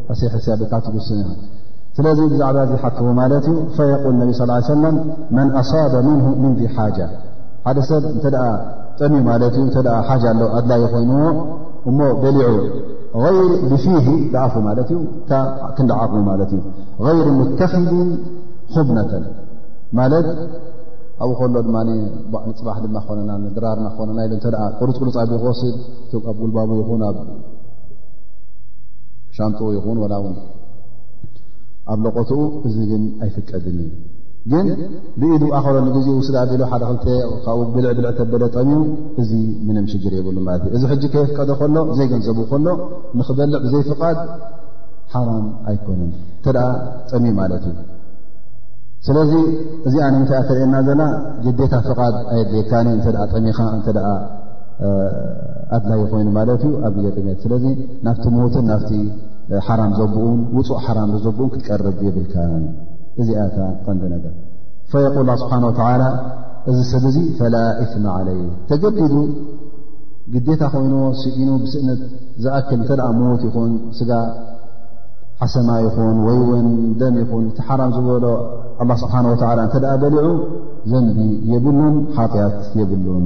[SPEAKER 1] ኣስሒትያ ብካ ትጉስን እያ ስለዚ ብዛዕባ እዚ ሓትዎ ማለት እዩ ፈየቁል ነቢ ስ ሰለም መን ኣሳበ ምን ምን ዚ ሓጃ ሓደ ሰብ እንተ ጠምዩ ማለት እዩ እተ ሓጃ ኣሎ ኣድላይ ኮይኑዎ እሞ በሊዑ ይር ብፊሂ ብኣፉ ማለት እዩ ክንዲ ዓቕሙ ማለት እዩ غይር ሙተኪዲ ኹብነተን ማለት ኣብኡ ከሎ ድማ ንፅባሕ ድማ ክኾነና ድራርና ክኾነና ኢሉ እተ ቁርፅቁርፃ ቢክወስድ ኣብ ጉልባቡ ይኹን ሻንጥኡ ይኹን ወላ ውን ኣብ ለቆትኡ እዚ ግን ኣይፍቀድን እዩ ግን ብኢዱ ኣኸሎ ንግዜ ውስድ ኣቢሉ ሓደ ክልተ ካብኡ ብልዕ ብልዕ ተበለ ጠምዩ እዚ ምንም ሽግር የብሉ ማለት እዩ እዚ ሕጂ ከየፍቀደ ከሎ ዘይገንዘቡ ከሎ ንክበልዕ ብዘይፍቓድ ሓራም ኣይኮነን እንተ ደኣ ጠምዩ ማለት እዩ ስለዚ እዚኣ ንምንታይ እኣ ተርእየና ዘና ግዴታ ፍቓድ ኣየድልየካኒ እተ ጠሚኻ እተ ኣድላይ ኮይኑ ማለት እዩ ኣብ ግዜ ጥሜት ስለዚ ናብቲ ሞትን ናብቲ ሓራም ዘብኡን ውፁእ ሓራም ዘብኡን ክትቀርብ የብልካ እዚኣታ ቀንዲ ነገር ፈየቁል ስብሓን ወተላ እዚ ሰብ እዚ ፈላ እትማ ዓለይ ተገዲዱ ግዴታ ኮይኑዎ ስኢኑ ብስእነት ዝኣክል እንተ ምዉት ይኹን ስጋ ሓሰማ ይኹን ወይ ውን ደም ይኹን እቲ ሓራም ዝበሎ ኣላ ስብሓን ወተላ እንተ በሊዑ ዘንቢ የብሉን ሓጢኣት የብሉን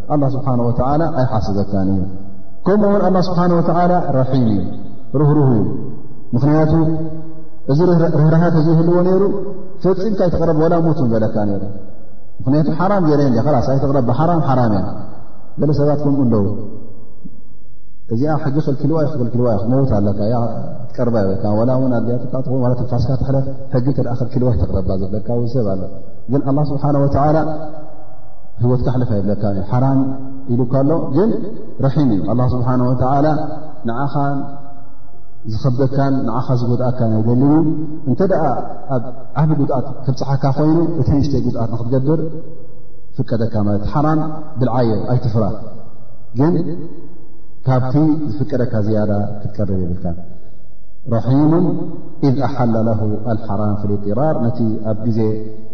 [SPEAKER 1] ኣላ ስብሓን ወተዓላ ኣይሓስበካን እዩ ከምኡ ውን ኣላ ስብሓን ወተዓላ ረሒም እዩ ርህሩህ እዩ ምኽንያቱ እዚ ርህርሃ ተዘይህልዎ ነይሩ ፈፂምካ ኣይትቕረብ ወላ ሞት ንበለካ ነይሩ ምኽንያቱ ሓራም ገለ ን ላስ ኣይትቕረብ ብሓራም ሓራም እያ ገለ ሰባት ከምኡ ኣለዉ እዚኣ ሕጊ ክልኪልዋ ዩ ክክልኪልዋ ዩ ክመውት ኣለካ እያ ትቀርባ ይበልካ ወላ እውን ኣድያትካ ትኹን ዋላ ትንፋስካ ትሕለፍ ሕጊ ክልኪልዋ ይተቕረባ ዝብለካ ውን ሰብ ኣሎ ግን ኣላ ስብሓን ወተዓላ ህወት ካሕልፍ ኣይብለካ እዩ ሓራም ኢሉካ ኣሎ ግን ርሒም እዩ ኣላ ስብሓን ወተላ ንዓኻ ዝኸብደካን ንዓኻ ዝጎድኣካን ኣይደልን እዩ እንተ ደኣ ኣብ ዓብ ጉድኣት ከብፅሓካ ኮይኑ እቲ ንእሽተይ ጉድኣት ንክትገብር ፍቀደካ ማለት ሓራም ብልዓዮ ኣይትፍራ ግን ካብቲ ዝፍቀደካ ዝያዳ ክትቀርብ የብልካ ራሒሙን ኢዝ ኣሓላ ለ ኣልሓራም ፍልጢራር ነቲ ኣብ ግዜ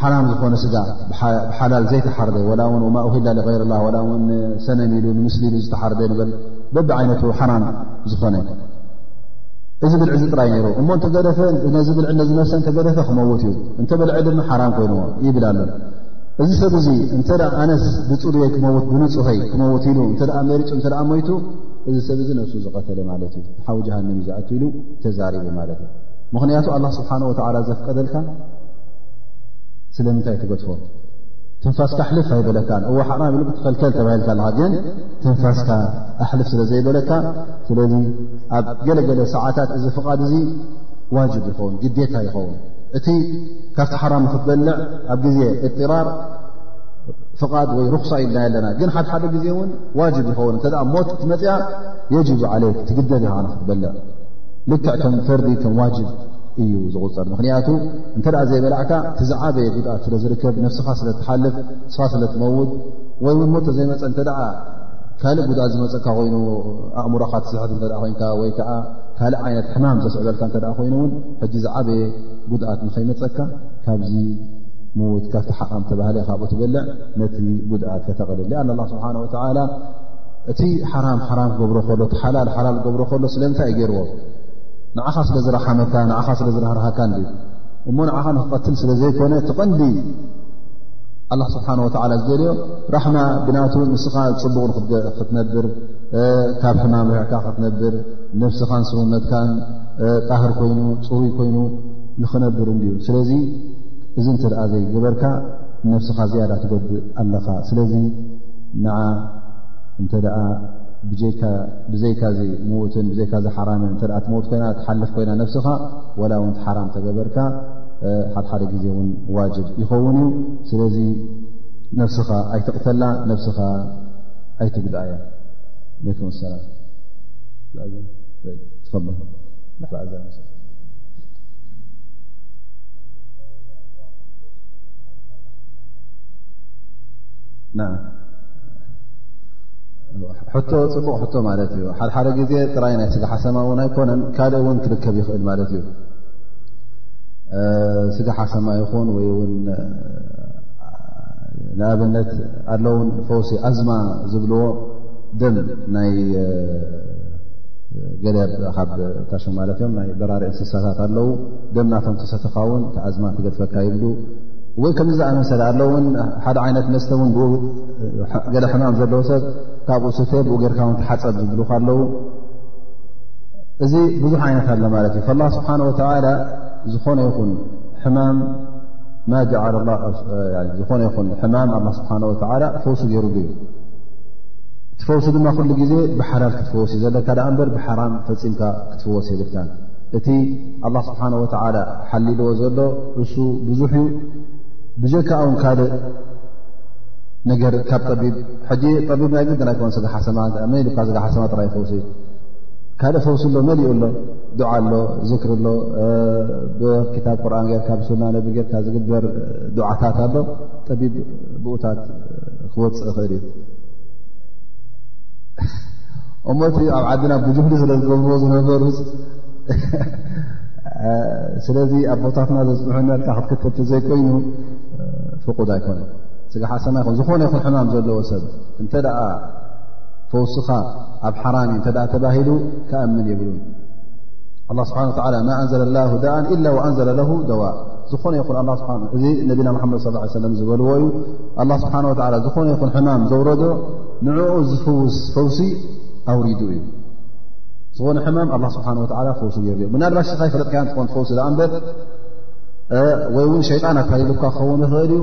[SPEAKER 1] ሓራም ዝኾነ ስጋ ብሓላል ዘይተሓርደ ወላ ውን ወማ ሂላ ንغይር ላ ላ ውን ሰነም ኢሉ ንምስሊ ኢሉ ዝተሓርደ ንበል በቢ ዓይነቱ ሓራም ዝኾነ እዚ ብልዒ ዚ ጥራይ ነይሩ እሞ እንተገደፈ ነዚ ብልዒ ነዚ ነፍሰ እንተገደፈ ክመውት እዩ እንተ በልዐ ድማ ሓራም ኮይኑዎ ይብል ኣሎ እዚ ሰብ እዚ እንተ ኣነስ ብፅሩየይ ክመውት ብንፁሀይ ክመውት ኢሉ እተ መሪፁ እተ ሞይቱ እዚ ሰብ እዚ ነፍሱ ዝቐተለ ማለት እዩ ሓዊ ጃሃንም እዩ ዝኣት ኢሉ ተዛሪቡ ማለት እዩ ምኽንያቱ ኣላ ስብሓን ወተላ ዘፍቀደልካ ስለምንታይ ትገድፎ ትንፋስካ ኣሕልፍ ኣይበለካ እዎ ሓራም ኢሉ ክትኸልከል ተባሂልካ ኣለካ ግን ትንፋስካ ኣሕልፍ ስለ ዘይበለካ ስለዚ ኣብ ገለገለ ሰዓታት እዚ ፍቓድ እዚ ዋጅብ ይኸውን ግዴታ ይኸውን እቲ ካብቲ ሓራም ክትበልዕ ኣብ ግዜ እጥራር ፍቓድ ወይ ርኽሳ ኢልና ኣለና ግን ሓደሓደ ግዜ እውን ዋጅብ ይኸውን እተ ሞት ክትመፅያ የጅቡ ዓለይክ ትግደድ ይሃ ክትበልዕ ልክዕ ከም ፈርዲ ከም ዋጅብ እዩ ዝቁፅር ምክንያቱ እንተ ዘይበላዕካ እቲ ዝዓበየ ጉድኣት ስለ ዝርከብ ነፍስኻ ስለ ትሓልፍ ንስኻ ስለ ትመውት ወይ ውን ሞቶ ዘይመፀ እተ ካልእ ጉድኣት ዝመፀካ ኮይኑ ኣእምሮኻ ትስሕት እተ ኮንካ ወይ ከዓ ካልእ ዓይነት ሕማም ዘስዕበልካ እተ ኮይኑ ውን ሕጂ ዝዓበየ ጉድኣት ንከይመፀካ ካብዚ ምውት ካብቲ ሓቓም ተባህለ ካብኡ ትበልዕ ነቲ ጉድኣት ከተቐልል ኣ ላ ስብሓ ወላ እቲ ሓራም ሓራም ክገብሮ ከሎ ሓላል ሓላል ክገብሮ ከሎ ስለምንታይ እዩ ገይርዎ ንዓኻ ስለ ዝረሓመካ ንዓኻ ስለ ዝረህርሃካ ን እሞ ንዓኻ ንክቐትል ስለ ዘይኮነ ትቐንዲ ኣላ ስብሓን ወተዓላ ዝደልዮ ራሕማ ብናቱ ንስኻ ፅቡቕ ክትነብር ካብ ሕማም ርዕካ ክትነብር ነፍስኻን ስውነትካን ጣህር ኮይኑ ፅሩይ ኮይኑ ንኽነብር እንድዩ ስለዚ እዚ እንተ ደኣ ዘይገበርካ ነፍስኻ ዝያዳ ትጎድእ ኣለኻ ስለዚ ንዓ እንተ ደኣ ብጀካ ብዘይካዚ ምዉትን ብዘይካዚ ሓራምን እተ ትመውት ኮይና ትሓልፍ ኮይና ነፍስኻ ወላ እውን ሓራም ተገበርካ ሓደሓደ ግዜ እውን ዋጅብ ይኸውን እዩ ስለዚ ነፍስኻ ኣይትቕተላ ነፍስኻ ኣይትጉዳ እያ ኩም ሰላ ና ሕቶ ፅቡቕ ሕቶ ማለት እዩ ሓደሓደ ግዜ ጥራይ ናይ ስጋ ሓሰማ እውን ኣይኮነን ካልእ እውን ክርከብ ይኽእል ማለት እዩ ስጋ ሓሰማ ይኹን ወይ ውን ንኣብነት ኣለውን ፈውሲ ኣዝማ ዝብልዎ ደም ናይ ገለ ካብ ታሽ ማለት እዮም ናይ በራሪ እንስሳታት ኣለዉ ደም ናቶም ተሰተኻ ውን ኣዝማ ትገድፈካ ይብሉ ወይ ከምዝኣመሰለ ኣለውን ሓደ ዓይነት መስተ ውን ገለ ሕማም ዘለዎ ሰብ ካብኡ ስተ ብኡ ጌርካ ውን ተሓፀብ ዝብሉካ ኣለዉ እዚ ብዙሕ ዓይነት ኣሎ ማለት እዩ ላ ስብሓን ወተላ ዝኾነ ይኹን ሕማም ማ ጀዓል ዝኾነ ይኹን ሕማም ኣላ ስብሓን ወተላ ፈውሲ ገይሩ ዩ እቲ ፈውሲ ድማ ኩሉ ግዜ ብሓላል ክትፈወስ እዩ ዘለካ ደኣ እምበር ብሓራም ፈፂምካ ክትፍወስ የብልካ እቲ ኣላ ስብሓን ወተላ ሓሊልዎ ዘሎ እሱ ብዙሕ እዩ ብጀካ ውን ካልእ ነገር ካብ ጠቢብ ሕጂ ጠቢብ ናይ ግድን ኣይኮነ ስጋሓሰማ መን ኢሉካ ስጋሓሰማ ጥራይ ፈውሲ ካልእ ፈውሲ ኣሎ መሊኡ ኣሎ ዱዓ ኣሎ ዝክሪ ኣሎ ብክታብ ቁርን ጌርካ ብሱና ነቢ ጌርካ ዝግበር ዱዓታት ኣሎ ጠቢብ ብኡታት ክወፅእ ይኽእል እዩ እሞ እቲ ኣብ ዓድና ብጅህሊ ስለ ዝገብርዎ ዝነበሩ ስለዚ ኣብ ቦታትና ዘፅንሑነልካ ክትክተብቲ ዘይኮይኑ ፍቁድ ኣይኮነ ስጋ ሓሰማ ይኹን ዝኾነ ይኹን ሕማም ዘለዎ ሰብ እንተ ፈውስኻ ኣብ ሓራን እዩ እተ ተባሂሉ ክኣምን የብሉን ኣ ስብሓ ማ ኣንዘለ ላ ዳኣ ኢላ ኣንዘለ ለ ደዋ ዝኾነ ይኹን እዚ ነቢና ሓመድ ስ ሰለም ዝበልዎ እዩ ኣላ ስብሓን ወላ ዝኾነ ይኹን ሕማም ዘውረዶ ንዕኡ ዝፍውስ ፈውሲ ኣውሪዱ እዩ ዝኾነ ሕማም ኣላ ስብሓን ወላ ፈውሲ ገር ምናልባሽ ስኻ ይፈለጥካያ ትኾን ትፈውሲ ዳኣ እምበር ወይ እውን ሸይጣን ኣታይሉካ ክኸውን ይኽእል እዩ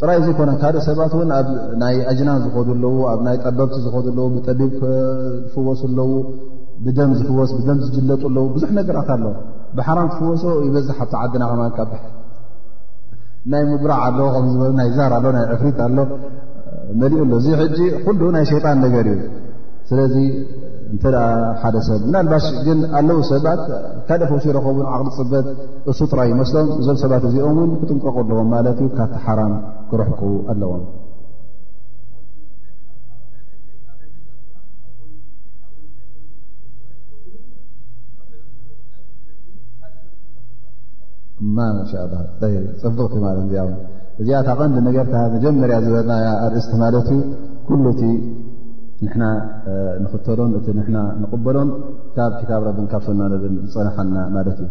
[SPEAKER 1] ጥራይ ዘይኮነ ካልእ ሰባት እውን ኣብ ናይ ኣጅናን ዝኸዱ ኣለዉ ኣብ ናይ ጠበብቲ ዝኸዱ ኣለዉ ብጠቢብ ክፍወሱ ኣለዉ ብደም ዝፍወስ ብደም ዝጅለጡ ኣለዉ ብዙሕ ነገራት ኣሎ ብሓራም ክፍወሶ ይበዝሕ ኣብቲ ዓድና ከማ ናይ ምጉራዕ ኣሎ ከምዝበሉ ናይ ዛር ኣሎ ናይ ዕፍሪት ኣሎ መሊኡ ኣሎ እዚ ሕጂ ኩሉ ናይ ሸይጣን ነገር እዩ ስለዚ እንተ ሓደ ሰብ ምናልባሽ ግን ኣለዉ ሰባት ካልእ ፈውሲ ይረከቡን ዓቕሊ ፅበት እሱ ጥራይ ይመስሎም እዞም ሰባት እዚኦም እውን ክጥንቀቑ ኣለዎም ማለት እዩ ካብቲ ሓራም ክረሕቁ ኣለዎም ፅብቕቲ ማለ እዚኣ እዚኣ ታ ቐንዲ ነገርታ መጀመርያ ዝበልና ኣርእስቲ ማለት እዩ ኩሉ እቲ ንሕና ንኽተሎን እቲ ንሕና ንቕበሎን ካብ ክታብ ረብን ካብ ሱና ረብን ዝፀናሓና ማለት እዩ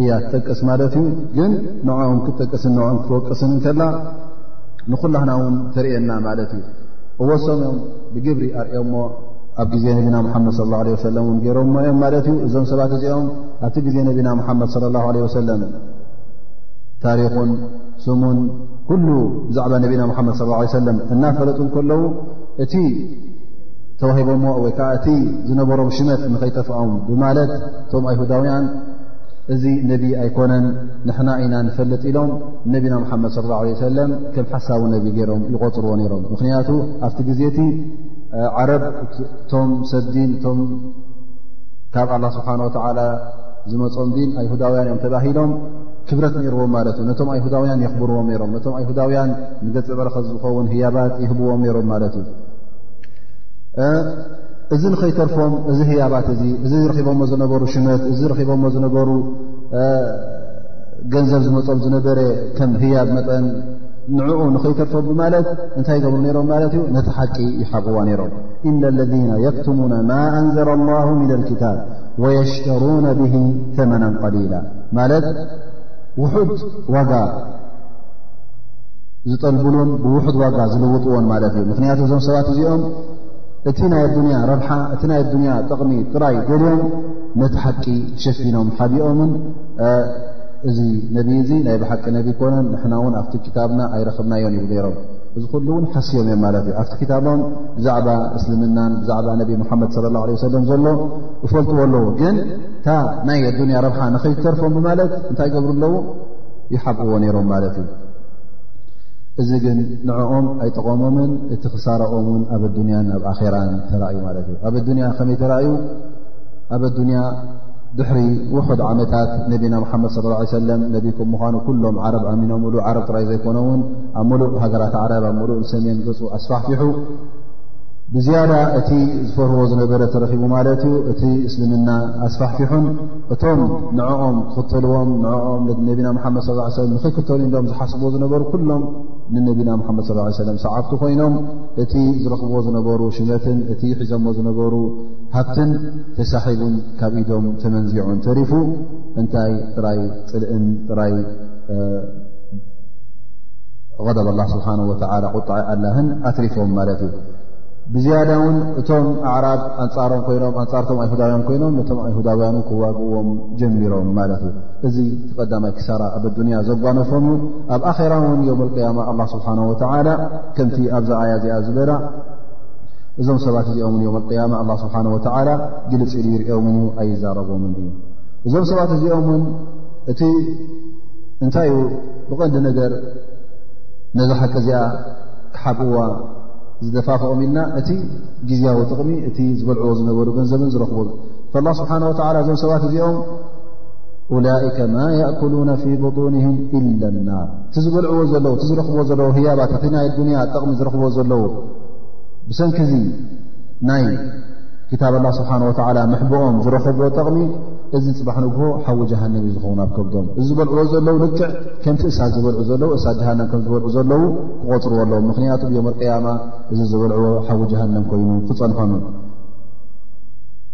[SPEAKER 1] እያ ትጠቅስ ማለት እዩ ግን ንኦም ክትጠቅስን ንኦም ክትወቅስን ከላ ንኩላህና ውን ተርእየና ማለት እዩ እወሶም እዮም ብግብሪ ኣርእዮሞ ኣብ ግዜ ነቢና ሓመድ صለ ه ሰለ ን ገይሮሞ እዮም ማለት እዩ እዞም ሰባት እዚኦም ኣብቲ ግዜ ነቢና ሓመድ صለ ላه ለ ወሰለም ታሪኹን ስሙን ኩሉ ብዛዕባ ነቢና ሓመድ ص ሰለም እናፈለጡ ከለዉ እቲ ተዋሂቦሞ ወይ ከዓ እቲ ዝነበሮም ሽመት ንኸይጠፍዖም ብማለት እቶም ኣይሁዳውያን እዚ ነቢ ኣይኮነን ንሕና ኢና ንፈልጥ ኢሎም ነቢና ሓመድ ص ه ع ሰለም ከም ሓሳዊ ነቢ ገይሮም ይቆፅርዎ ነሮም ምክንያቱ ኣብቲ ግዜ እቲ ዓረብ እቶም ሰዲን እቶም ካብ ኣላ ስብሓን ወተላ ዝመፆም ዲን ኣይሁዳውያን እዮም ተባሂሎም ክብረት ነይርዎም ማለት እዩ ነቶም ኣይሁዳውያን የኽብርዎም ነሮም ነቶም ኣይሁዳውያን ንገፀ በረከት ዝኸውን ህያባት ይህብዎም ነሮም ማለት እዩ እዚ ንኸይተርፎም እዚ ህያባት እዚ እዚ ረኺቦሞ ዝነበሩ ሽመት እዚ ረኺቦሞ ዝነበሩ ገንዘብ ዝመፆም ዝነበረ ከም ህያብ መጠን ንዕኡ ንኸይተርፎም ብማለት እንታይ ይገብሩ ነይሮም ማለት እዩ ነቲ ሓቂ ይሓብዋ ነይሮም እነ ለذነ የክትሙና ማ ኣንዘረ ላሁ ምና ልክታብ ወየሽተሩነ ብሂ ተመና ቀሊላ ማለት ውሑድ ዋጋ ዝጠልብሉን ብውሑድ ዋጋ ዝልውጥዎን ማለት እዩ ምክንያቱ እዞም ሰባት እዚኦም እቲ ናይ ኣዱንያ ረብሓ እቲ ናይ ኣዱንያ ጥቕሚ ጥራይ ደልዮም ነቲ ሓቂ ሸፊኖም ሓቢኦምን እዚ ነቢ እዚ ናይ ብሓቂ ነቢ ኮነን ንሕና እውን ኣብቲ ክታብና ኣይረኽብናዮን ይብ ነይሮም እዚ ኩሉ እውን ሓስዮም እዮም ማለት እዩ ኣብቲ ክታቦም ብዛዕባ እስልምናን ብዛዕባ ነቢ ሙሓመድ ለ ላه ሰለም ዘሎ እፈልጥዎ ኣለዉ ግን እታ ናይ ኣዱንያ ረብሓ ንኸይተርፎም ብማለት እንታይ ገብሩ ኣለዉ ይሓብእዎ ነይሮም ማለት እዩ እዚ ግን ንዕኦም ኣይጠቐሞምን እቲ ክሳራኦም ውን ኣብ ኣዱንያን ኣብ ኣኼራን ተራእዩ ማለት እዩ ኣብ ኣዱንያ ከመይ ተራእዩ ኣብ ኣዱንያ ድሕሪ ውሑድ ዓመታት ነቢና ምሓመድ ስለ ላ ሰለም ነቢኩም ምዃኑ ኩሎም ዓረብ ኣሚኖ ምሉእ ዓረብ ጥራይ ዘይኮነ ውን ኣብ ምሉእ ሃገራት ዓረብ ኣብ ምሉእ ሰሜን ገፁ ኣስፋሕፊሑ ብዝያዳ እቲ ዝፈርዎ ዝነበረ ተረኪቡ ማለት እዩ እቲ እስልምና ኣስፋሕፊሑን እቶም ንዕኦም ክኽተልዎም ንኦም ነቢና ሓመድ ስ ሰለ ንክይክተሉ እዶም ዝሓስብዎ ዝነበሩ ኩሎም ንነቢና ሓመድ ስ ሰለም ሰዓብቲ ኮይኖም እቲ ዝረኽብዎ ዝነበሩ ሽመትን እቲ ሒዘሞ ዝነበሩ ሃብትን ተሳሒቡን ካብ ኢዶም ተመንዚዑን ተሪፉ እንታይ ጥራይ ፅልእን ጥራይ ቐደብ ላ ስብሓን ወላ ቁጣዕ ኣላህን ኣትሪፎም ማለት እዩ ብዝያዳ እውን እቶም ኣዕራብ ኣንፃሮም ኮይኖም ኣንፃርቶም ኣይሁዳውያን ኮይኖም ነቶም ኣይሁዳውያን ክዋግእዎም ጀሚሮም ማለት እዩ እዚ ተቀዳማይ ክሳራ ኣብ ኣዱንያ ዘጓነፎም እዩ ኣብ ኣኼራ እውን ዮም ቅያማ ኣላ ስብሓን ወተላ ከምቲ ኣብዛ ኣያ እዚኣ ዝበላ እዞም ሰባት እዚኦምን ዮም ቅያማ ኣላ ስብሓን ወተላ ግልፂ ኢሉ ይርኦምን እዩ ኣይዛረቦምን እዩ እዞም ሰባት እዚኦም ውን እቲ እንታይ እዩ ብቐንዲ ነገር ነዚ ሓቂ እዚኣ ክሓብእዋ ዝደፋፍኦም ኢልና እቲ ግዜያዊ ጥቕሚ እቲ ዝበልዕዎ ዝነበሩ ገንዘብን ዝረኽቡ ላ ስብሓን ወላ እዞም ሰባት እዚኦም ላይከ ማ የእኩሉና ፊ ብጡንህም ኢላ ናር እቲ ዝበልዕዎ ዘለዉ እቲ ዝረኽብዎ ዘለዉ ህያባት እቲ ናይ ኣዱንያ ጥቕሚ ዝረኽብዎ ዘለዉ ብሰንኪ ዚ ናይ ክታብ ላ ስብሓን ወላ ምሕብኦም ዝረኽብዎ ጥቕሚ እዚ ፅባሕ ንግሆ ሓዊ ጀሃንም እዩ ዝኸውን ኣብ ከብዶም እዚ ዝበልዕዎ ዘለዉ ልክዕ ከምቲ እሳት ዝበልዑ ዘለዉ እሳት ጀሃንም ከም ዝበልዑ ዘለዉ ክቆፅርዎ ኣለዉ ምክንያቱ ዮም ቅያማ እዚ ዝበልዕዎ ሓዊ ጀሃንም ኮይኑ ክፀንሖም እዩ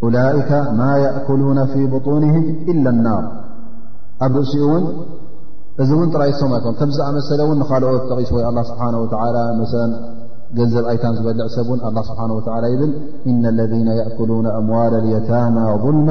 [SPEAKER 1] ኡላይካ ማ የእኩሉነ ፊ ብጡንህም ኢላ ናር ኣብ ርእሲኡ እውን እዚ እውን ጥራይ ሶም ኣይኮን ከም ዝኣመሰለ እውን ንካልኦት ጠቂስዎ ኣላ ስብሓን ወተላ መሰ ገንዘብ ኣይታን ዝበልዕ ሰብ እውን ኣላ ስብሓን ወተላ ይብል እና ለذነ የእኩሉነ ኣምዋል ልየታማ ظልማ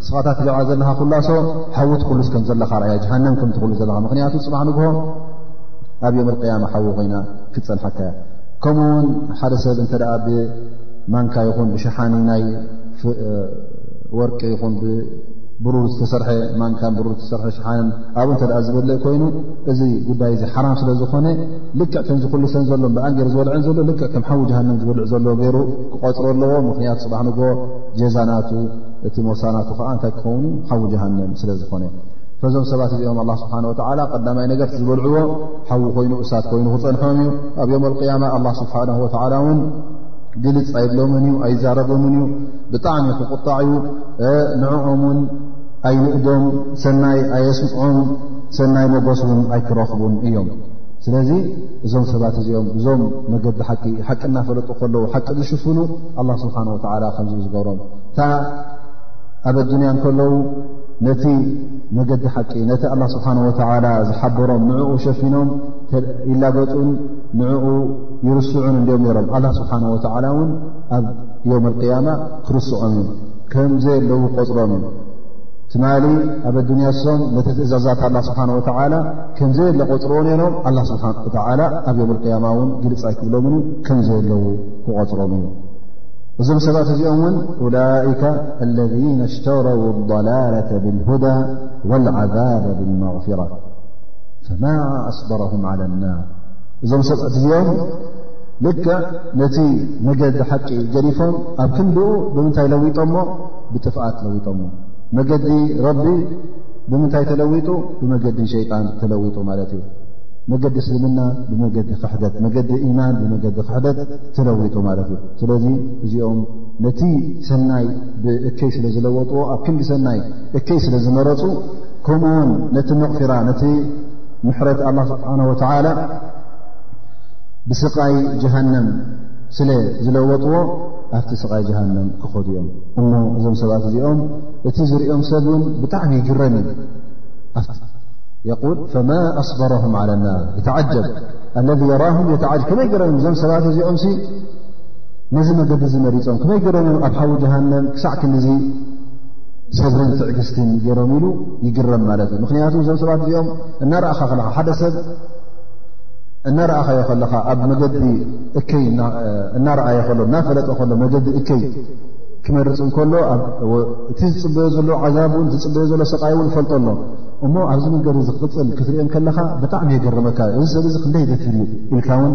[SPEAKER 1] ንስኻታ ትገብዓ ዘለኻ ኩላሶ ሓዊ ትኹሉስ ከም ዘለኻ ርኣያ ጀሃንም ከም ትኽሉ ዘለኻ ምኽንያቱ ፅባሕ ንግሆ ኣብ ዮም ኣልቅያማ ሓዊ ኮይና ክትፀንሓካ እያ ከምኡ ውን ሓደ ሰብ እንተ ብማንካ ይኹን ብሸሓኒ ናይ ወርቂ ይኹን ብብሩር ዝተሰርሐ ማንካ ብሩር ዝተሰርሐ ሸሓንን ኣብኡ እንተ ዝበልእ ኮይኑ እዚ ጉዳይ እዚ ሓራም ስለ ዝኾነ ልክዕ ከም ዝኹሉሰን ዘሎ ብኣንገር ዝበልዐን ዘሎ ልክዕ ከም ሓዊ ጀሃንም ዝበልዕ ዘሎ ገይሩ ክቆፅሮ ኣለዎ ምኽንያቱ ፅባሕ ንግሆ ጀዛናቱ እቲ ሞሳናቱ ከዓ እንታይ ክኸውን እዩ ሓዊ ጀሃንም ስለ ዝኾነ ፈዞም ሰባት እዚኦም ኣላ ስብሓን ወተዓላ ቀዳማይ ነገር ዝበልዕዎ ሓዊ ኮይኑ እሳት ኮይኑ ክፀንሖም እዩ ኣብ ዮም ኣልቅያማ ኣላ ስብሓን ወተዓላ እውን ግልፅ ኣይብሎምን እዩ ኣይዛረቦምን እዩ ብጣዕሚ ክቁጣዕ እዩ ንዕኦም እውን ኣይንእዶም ሰናይ ኣየስምዖም ሰናይ መጎስ እውን ኣይክረኽቡን እዮም ስለዚ እዞም ሰባት እዚኦም እዞም መገዲ ሓቂ ሓቂ እናፈለጡ ከለዉ ሓቂ ዝሽፍኑ ኣላ ስብሓን ወተዓላ ከምዚ ዝገብሮም እታ ኣብ ኣዱንያ እንከለዉ ነቲ መገዲ ሓቂ ነቲ ኣላ ስብሓን ወተላ ዝሓበሮም ንዕኡ ሸፊኖም ይላገጡን ንዕኡ ይርስዑን እንዲኦም ነሮም ኣላ ስብሓን ወተዓላ እውን ኣብ ዮም ኣልቅያማ ክርስዖም እዩ ከምዘይ ኣለዉ ቆፅሮም እዩ ትማሊ ኣብ ኣዱንያ ሶም ነቲ ትእዛዛት ኣላ ስብሓን ወተዓላ ከምዘይ ኣለ ቆፅርዎ ነይሮም ኣላ ስብሓን ወተዓላ ኣብ ዮም ኣልቅያማ እውን ግልፃ ኣይክብሎምን እዩ ከምዘይ ኣለዉ ክቆፅሮም እዩ እዞም ሰባት እዚኦም እውን ኡላይከ ለذነ ሽተረው ضላላة ብልሁዳ ወልዓዛብ ብልመغፍራ ፈማ ኣስበረሁም ዓላ ናር እዞም ሰባት እዚኦም ልክዕ ነቲ መገዲ ሓቂ ገዲፎም ኣብ ክንድኡ ብምንታይ ለዊጦሞ ብጥፍኣት ለዊጦሞ መገዲ ረቢ ብምንታይ ተለዊጡ ብመገዲ ሸይጣን ተለዊጡ ማለት እዩ መገዲ እስልምና ብመገዲ ክሕደት መገዲ ኢማን ብመገዲ ክሕደት ተለዊጡ ማለት እዩ ስለዚ እዚኦም ነቲ ሰናይ ብእከይ ስለ ዝለወጥዎ ኣብ ክንዲ ሰናይ እከይ ስለ ዝመረፁ ከምኡ ውን ነቲ መቕፊራ ነቲ ምሕረት ኣላ ስብሓን ወተዓላ ብስቓይ ጀሃንም ስለ ዝለወጥዎ ኣብቲ ስቓይ ጀሃንም ክኸዱ እዮም እሞ እዞም ሰባት እዚኦም እቲ ዝርኦም ሰብ ውን ብጣዕሚ ይግረም እዩ የል ፈማ ኣስበረም ዓላ ናር ተዓጀብ ኣለذ የራም ተዓጀብ ከመይ ገረም እዞም ሰባት እዚኦም ነዚ መገዲ እዚ መሪፆም ክመይ ገሮም እዮም ኣብ ሓዊ ጀሃንም ክሳዕ ክንዚ ሰብርን ትዕግስትን ገይሮም ኢሉ ይግረም ማለት እዩ ምክንያቱ እዞም ሰባት እዚኦም እናረእኻ ከለካ ሓደ ሰብ እናረእኻዮ ከለካ ኣብ መገዲ እከይ እናረኣየ ከሎ እናፈለጠ ከሎ መገዲ እከይ ክመርፅ እንከሎ እቲ ዝፅበዮ ዘሎ ዓዛብ እውን ዝፅበዮ ዘሎ ሰቃይ እውን ይፈልጦ ኣሎ እሞ ኣብዚ መገዲ ዝቅፅል ክትርኦም ከለካ ብጣዕሚ የገረመካ እዚ ሰብ እዚ ክንደይ ዘትር እዩ ኢልካ ውን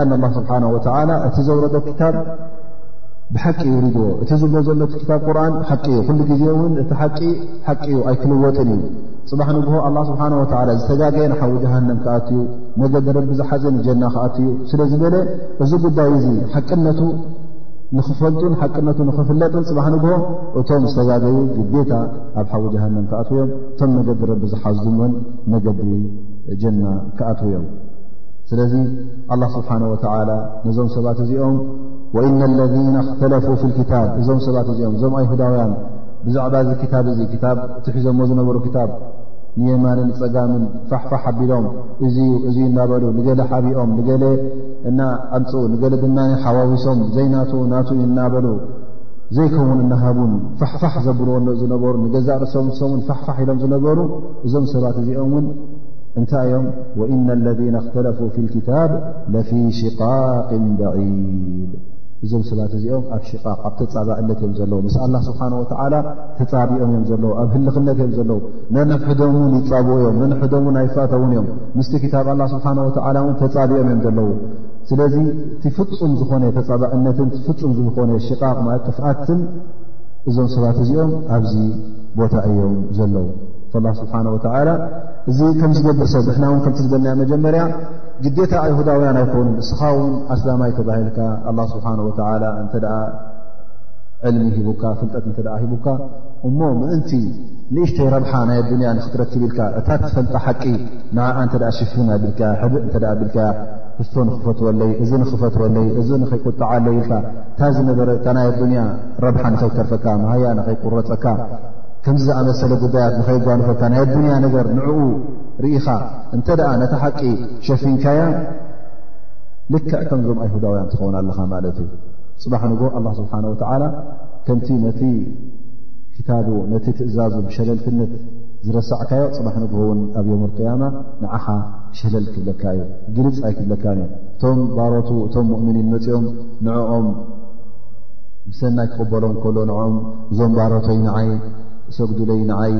[SPEAKER 1] ኣን ላ ስብሓን ወላ እቲ ዘውረዶ ክታብ ብሓቂ ይውርድዎ እቲ ዝብሎ ዘሎ ቲ ክታብ ቁርን ሓቂ እዩ ኩሉ ግዜ እውን እቲ ሓቂ ሓቂ እዩ ኣይክልወጥን እዩ ፅባሕ ንግሆ ኣላ ስብሓን ወላ ዝተጋገየ ንሓዊ ጀሃንም ክኣትዩ መገዲ ረቢ ዝሓዘ ንጀና ክኣትዩ ስለ ዝበለ እዚ ጉዳይ እዚ ሓቅነቱ ንኽፈልጡን ሓቅነቱ ንኽፍለጥን ፅባሕ ንግሆ እቶም ዝተጋገዩ ግዴታ ኣብ ሓዊ ጀሃንም ክኣትውዮም እቶም መገዲ ረቢ ዝሓዙም እውን መገዲ ጀና ክኣትውዮም ስለዚ ኣላ ስብሓን ወተላ ነዞም ሰባት እዚኦም ወኢነ ለذነ እክተለፉ ፊ ልክታብ እዞም ሰባት እዚኦም እዞም ኣይሁዳውያን ብዛዕባ እዚ ክታብ እዚ ክታብ እትሒዞሞ ዝነበሩ ክታብ ንየማንን ፀጋምን ፋሕፋሕ ኣቢሎም እዚዩ እዙ እናበሉ ንገለ ሓቢኦም ንገለ እና ኣምፅ ንገለ ድማ ሓዋዊሶም ዘይናቱ ናቱ ዩ እናበሉ ዘይከውን እናሃቡን ፋሕፋሕ ዘብልዎ ዝነበሩ ንገዛእ ርእሰም ሰሙን ፋሕፋሕ ኢሎም ዝነበሩ እዞም ሰባት እዚኦም ውን እንታይ እዮም ወእነ ለذነ እክተለፉ ፊ ልክታብ ለፊ ሽቃቅ በዒድ እዞም ሰባት እዚኦም ኣብ ሽቃቅ ኣብ ተፃባእነት እዮም ዘለዉ ምስ ኣላ ስብሓን ወተዓላ ተፃቢኦም እዮም ዘለዉ ኣብ ህልኽነት እዮም ዘለዉ ነንሕዶም ውን ይፃብኡ እዮም ነንሕዶም ውን ኣይፋተውን እዮም ምስቲ ክታብ ኣላ ስብሓን ወተዓላ እውን ተፃቢኦም እዮም ዘለዉ ስለዚ እቲ ፍፁም ዝኾነ ተፃባእነትን ፍፁም ዝኾነ ሽቃቅ ማለት ጥፍኣትን እዞም ሰባት እዚኦም ኣብዚ ቦታ እዮም ዘለዉ ስብሓን ወተዓላ እዚ ከም ዝገብር ሰብ ንሕና እውን ከምቲ ዝበልና መጀመርያ ግዴታ ኣይሁዳውያን ኣይኮኑ ንስኻ ውን ኣስላማይ ተባሂልካ ኣላ ስብሓን ወተላ እንተ ዕልሚ ሂቡካ ፍልጠት እንተ ሂቡካ እሞ ምእንቲ ንእሽተይ ረብሓ ናይ ኣዱንያ ንክትረክብ ኢልካ እታ ትፈልጣ ሓቂ ንዓ እንተ ሽፍን ኣቢልካ ሕብእ እንተ ኣቢልካ ክስቶ ንክፈትወለይ እዚ ንክፈትወለይ እዚ ንከይቁጣዓለይ ኢልካ እታ ዝነበረ እታ ናይ ኣዱንያ ረብሓ ንኸይተርፈካ መሃያ ንኸይቁረፀካ ከምዚ ዝኣመሰለ ጉዳያት ንኸይጓንፈካ ናይ ኣዱንያ ነገር ንዕኡ ርኢኻ እንተ ደኣ ነታ ሓቂ ሸፊንካያ ልክዕ ከምዞም ኣይሁዳውያን ትኸውን ኣለኻ ማለት እዩ ፅባሕ ንጎ ኣላ ስብሓን ወተዓላ ከምቲ ነቲ ክታቡ ነቲ ትእዛዙ ብሸለልትነት ዝረሳዕካዮ ፅባሕ ንግሆውን ኣብ ዮም ቅያማ ንዓኻ ሸለል ክብለካ እዩ ግልፅ ኣይክብለካን እዩ እቶም ባሮቱ እቶም ሙእምኒን መፂኦም ንዕኦም ብሰናይ ክቕበሎም ከሎ ንኦም እዞም ባሮተይ ንዓይ ሰጉዱለይ ንዓይ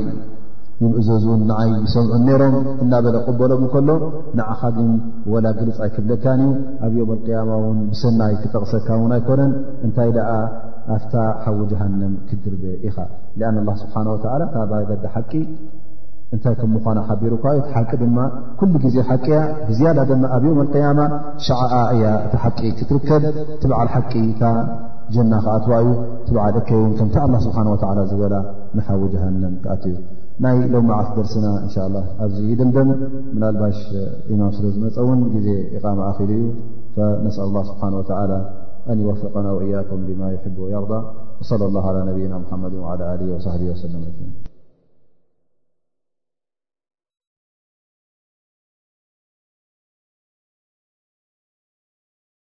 [SPEAKER 1] ይምእዘዙን ንዓይ ይሰምዑን ነይሮም እናበለ ቅበሎም ከሎ ንዓኻ ግን ወላ ግልፅ ኣይክብለካን እዩ ኣብ ዮም ቅያማ ውን ብሰናይ ክጠቕሰካ ውን ኣይኮነን እንታይ ደኣ ኣፍታ ሓዊ ጀሃንም ክድርበ ኢኻ ኣን ላ ስብሓን ወላ እታ ባገዲ ሓቂ እንታይ ከም ምዃኑ ሓቢሩካ ዩ እቲ ሓቂ ድማ ኩሉ ግዜ ሓቂ እያ ብዝያዳ ድማ ኣብ ዮም ቅያማ ሸዓኣ እያ እቲ ሓቂ ክትርከብ እቲ በዓል ሓቂ እታ ጀና ክኣትዋ እዩ እቲ በዓል እከይ እውን ከምቲ ኣላ ስብሓን ወተላ ዝበላ ንሓዊ ጀሃንም ክኣት እዩ ናይ ሎም መዓት ደርስና እንሻ ላ ኣብዚ ይድምደም ምናልባሽ ኢማም ስለ ዝመፀ እውን ግዜ ኢቓማ ኣኪሉ እዩ ነስኣል ላ ስብሓን ወተላ ኣን ይወፍቀና ወእያኩም ብማ ይሕቡ ወየርዳ ወሰለ ላ ላ ነብይና ሙሓመድ ላ ኣሊ ወሳቢ ወሰለም ኣጅማን